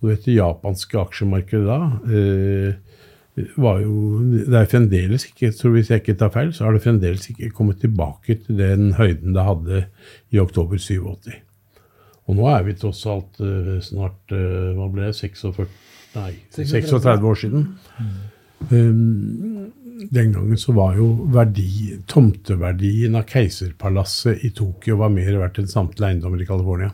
Og vet, det japanske aksjemarkedet da eh, var jo Det er fremdeles ikke, så hvis jeg ikke tar feil, så har det fremdeles ikke kommet tilbake til den høyden det hadde i oktober 87. Og nå er vi tross alt eh, snart eh, hva ble det, 46, nei, 36 år siden. Mm. Um, den gangen så var jo verdi, tomteverdien av Keiserpalasset i Tokyo var mer verdt enn samtlige eiendommer i California.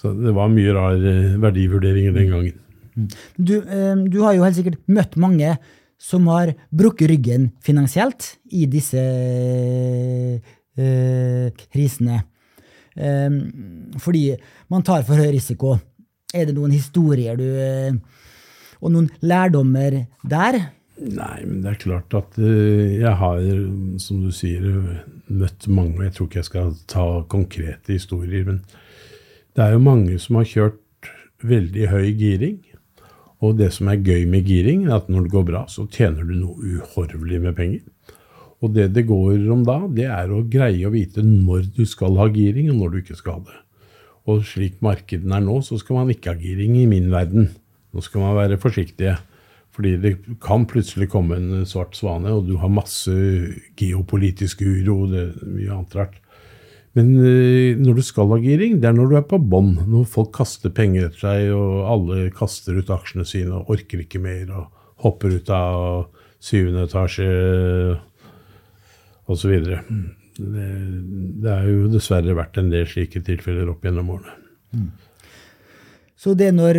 Så det var mye rar eh, verdivurderinger den gangen. Mm. Du, eh, du, har jo helt sikkert møtt mange som har brukket ryggen finansielt i disse øh, krisene. Fordi man tar for høy risiko. Er det noen historier du Og noen lærdommer der? Nei, men det er klart at jeg har, som du sier, møtt mange. Jeg tror ikke jeg skal ta konkrete historier, men det er jo mange som har kjørt veldig høy giring. Og det som er gøy med giring, er at når det går bra, så tjener du noe uhorvelig med penger. Og det det går om da, det er å greie å vite når du skal ha giring, og når du ikke skal ha det. Og slik markedene er nå, så skal man ikke ha giring i min verden. Nå skal man være forsiktige. Fordi det kan plutselig komme en svart svane, og du har masse geopolitisk uro. er mye annet rart. Men eh, når du skal ha giring, det er når du er på bånn. Når folk kaster penger etter seg, og alle kaster ut aksjene sine og orker ikke mer, og hopper ut av syvende etasje osv. Det, det er jo dessverre vært en del slike tilfeller opp gjennom årene. Så det er når,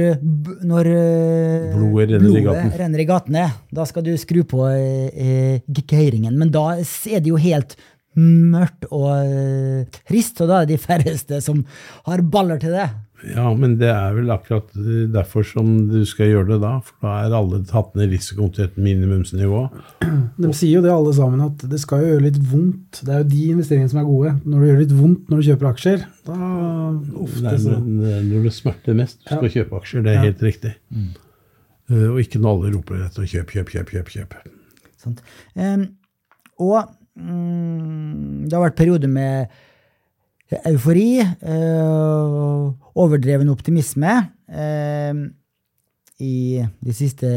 når eh, Blodet renner i renner i gatene, da skal du skru på eh, geiringen. Men da er det jo helt mørkt og eh, trist, og da er det de færreste som har baller til det. Ja, men det er vel akkurat eh, derfor som du skal gjøre det da. For da er alle tatt ned risikoen til et minimumsnivå. De sier jo det alle sammen, at det skal jo gjøre litt vondt. Det er jo de investeringene som er gode. Når det gjør litt vondt når du kjøper aksjer, da ofte Nei, men, når det smerter mest, du skal Ja. kjøpe aksjer. Det er Ja. helt riktig. Eh, Og ikke når alle roper etter kjøp, kjøp, kjøp, kjøp. kjøp. Em, og mm, det har vært perioder med eufori, eh, overdreven optimisme eh, i de siste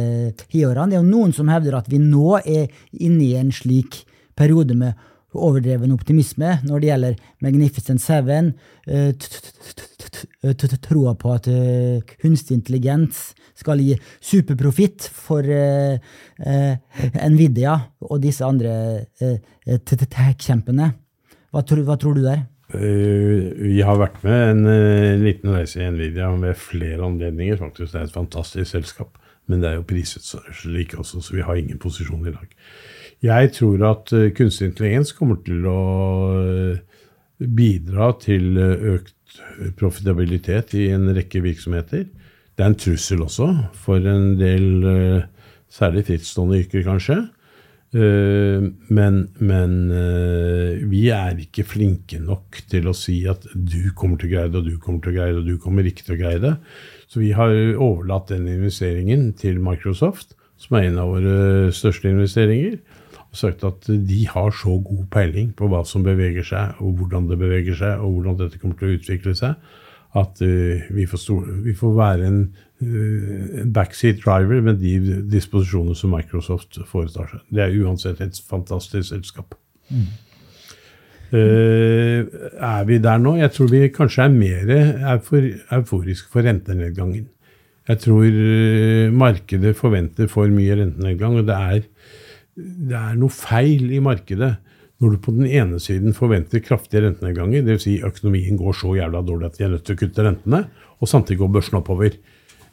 tiårene. Det er jo noen som hevder at vi nå er inne i en slik periode med overdreven optimisme når det gjelder Magnificent Seven, troa på at eh, kunstig intelligens skal gi superprofitt for eh, eh, Nvidia og disse andre tech-kjempene. Hva, tror- du der? Vi har vært med en liten reise i Nvidia ved flere anledninger. faktisk. Det er et fantastisk selskap, men det er jo priset slik også, så vi har ingen posisjon i dag. Jeg tror at eh, kunstig intelligens kommer til å eh, bidra til eh, økt profitabilitet i en rekke virksomheter. Det er en trussel også for en del, særlig frittstående yrker kanskje. Men, men vi er ikke flinke nok til å si at du kommer til å greie det, og du kommer til å greie det, og du kommer ikke til å greie det. Så vi har overlatt den investeringen til Microsoft, som er en av våre største investeringer, og sagt at de har så god peiling på hva som beveger seg, og hvordan det beveger seg, og hvordan dette kommer til å utvikle seg, at uh, vi, får store, vi får være en, uh, en backseat driver med de disposisjoner som Microsoft foretar seg. Det er uansett et fantastisk selskap. Eh, er vi der nå? Jeg tror vi kanskje er mer eufor, euforiske for rentenedgangen. Jeg tror markedet forventer for mye rentenedgang, og det er, det er noe feil i markedet når du på den ene siden forventer kraftige rentenedganger, dvs. Si økonomien går så jævla dårlig at de er nødt til å kutte rentene, og samtidig går børsen oppover.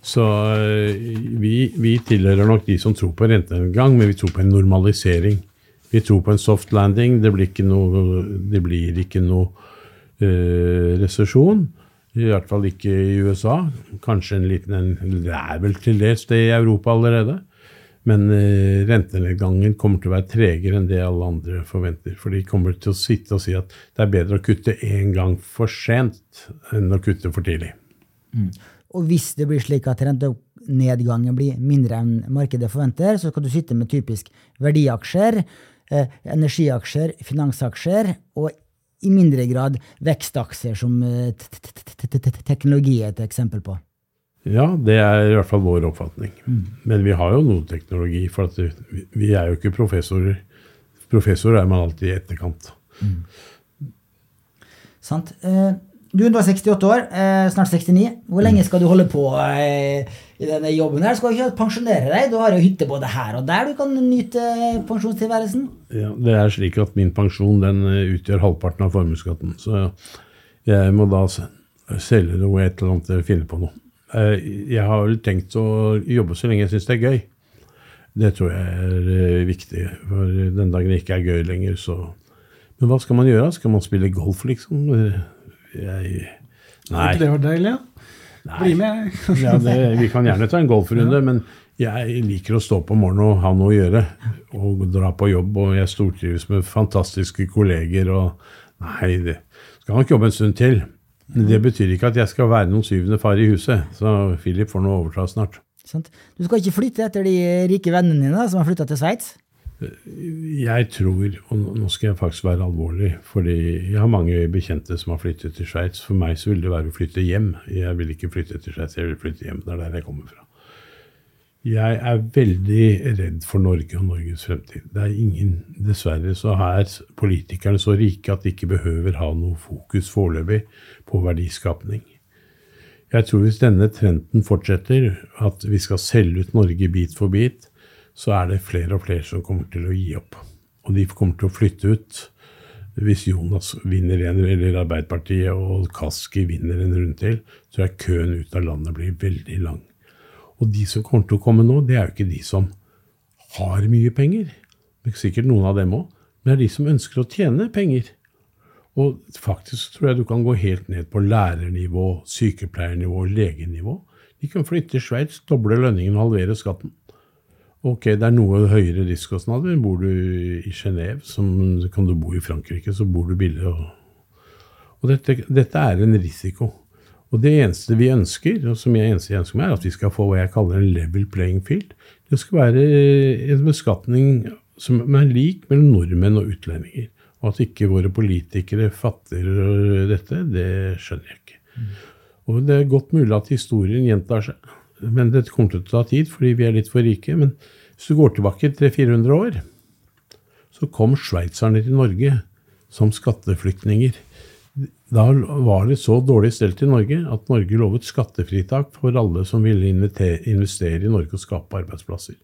Så eh, vi, vi tilhører nok de som tror på rentenedgang, men vi tror på en normalisering. Vi tror på en soft landing. Det blir ikke noe, det noe eh, resesjon. I hvert fall ikke i USA. Kanskje en liten en, Det er vel til dels det i Europa allerede. Men eh, rentenedgangen kommer til å være tregere enn det alle andre forventer. For de kommer til å sitte og si at det er bedre å kutte én gang for sent enn å kutte for tidlig. Og hvis det blir slik at rentenedgangen blir mindre enn markedet forventer, så skal du sitte med typisk verdiaksjer, eh, energiaksjer, finansaksjer, og i mindre grad vekstaksjer, som eh, teknologi er et eksempel på. Ja, det er i hvert fall vår oppfatning. Men vi har jo noe teknologi, for at vi- er jo ikke professorer. Professor er man alltid i etterkant. Sant? Eh, Du er nå 68 år, eh, snart 69. Hvor lenge skal du holde på eh, i denne jobben? her? Skal du ikke pensjonere deg? Du har jo hytte både her og der. Du kan nyte pensjonstilværelsen. Ja, det er slik at min pensjon den utgjør halvparten av formuesskatten. Så jeg må da selge noe et eller annet finne på noe. Eh, Jeg har vel tenkt å jobbe så lenge jeg syns det er gøy. Det tror jeg er eh, viktig. For den dagen det ikke er gøy lenger, så Men hva skal man gjøre? Skal man spille golf, liksom? Jeg Nei. Ikke det var deilig, ja? nei. Bli med. Ja, det, vi kan gjerne ta en golfrunde, men jeg liker å stå på morgenen og ha noe å gjøre. Og dra på jobb, og jeg stortrives med fantastiske kolleger. og Nei, det skal nok jobbe en stund til. Det betyr ikke at jeg skal være noen syvende far i huset. Så Philip får nå overta snart. Sånt. Du skal ikke flytte etter de rike vennene dine som har flytta til Sveits? Jeg tror, og nå skal jeg faktisk være alvorlig, fordi jeg har mange bekjente som har flyttet til Sveits. For meg så vil det være å flytte hjem. Jeg vil ikke flytte til Sveits, jeg vil flytte hjem. Det er der jeg kommer fra. Jeg er veldig redd for Norge og Norges fremtid. Det er ingen, Dessverre så er politikerne så rike at de ikke behøver ha noe fokus foreløpig på verdiskapning. Jeg tror hvis denne trenden fortsetter, at vi skal selge ut Norge bit for bit, så er det flere og flere som kommer til å gi opp. Og de kommer til å flytte ut. Hvis Jonas vinner en, eller Arbeiderpartiet og Kaski vinner en runde til, så er køen ut av landet blir veldig lang. Og de som kommer til å komme nå, det er jo ikke de som har mye penger. Det er sikkert noen av dem òg. Men det er de som ønsker å tjene penger. Og faktisk tror jeg du kan gå helt ned på lærernivå, sykepleiernivå, legenivå. De kan flytte til Sveits, doble lønningen og halvere skatten. Ok, det er noe høyere driftskostnader. Bor du i Genéve, kan du bo i Frankrike, så bor du billig. Og, og dette, dette, er en risiko. Og det eneste vi ønsker, og som jeg eneste jeg ønsker meg, er at vi skal få hva jeg kaller en level playing field. Det skal være en beskatning som er lik mellom nordmenn og utlendinger. Og at ikke våre politikere fatter dette, det skjønner jeg ikke. Og det er godt mulig at historien gjentar seg. Men det kommer til å ta tid, fordi vi er litt for rike. Men hvis du går tilbake 300-400 år, så kom sveitserne til Norge som skatteflyktninger. Da var det så dårlig stelt i Norge at Norge lovet skattefritak for alle som ville investere i Norge og skape arbeidsplasser.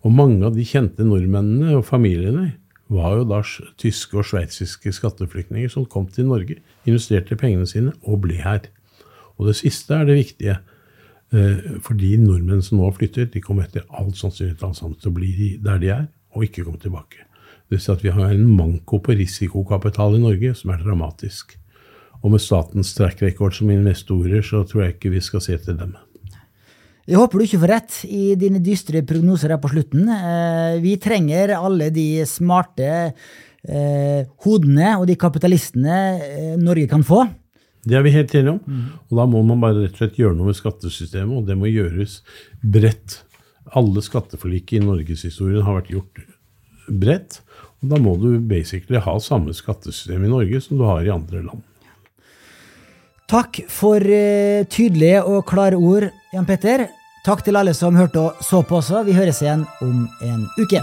Og mange av de kjente nordmennene og familiene var jo da tyske og sveitsiske skatteflyktninger som kom til Norge, investerte pengene sine og ble her. Og det siste er det viktige. Eh, for de nordmenn som nå flytter, de kommer etter all sannsynlighet til å bli der de er, og ikke komme tilbake. Det vil si at vi har en manko på risikokapital i Norge som er dramatisk. Og med statens track record som investorer, så tror jeg ikke vi skal se til dem. Jeg håper du ikke får rett i dine dystre prognoser her på slutten. Eh, vi trenger alle de smarte eh, hodene og de kapitalistene eh, Norge kan få. Det er vi helt enige om. Mm. Og da må man bare rett og slett gjøre noe med skattesystemet, og det må gjøres bredt. Alle skatteforlik i norgeshistorien har vært gjort bredt. Og da må du basically ha samme skattesystem i Norge som du har i andre land. Takk for tydelige og klare ord, Jan Petter. Takk til alle som hørte og så på også. Vi høres igjen om en uke.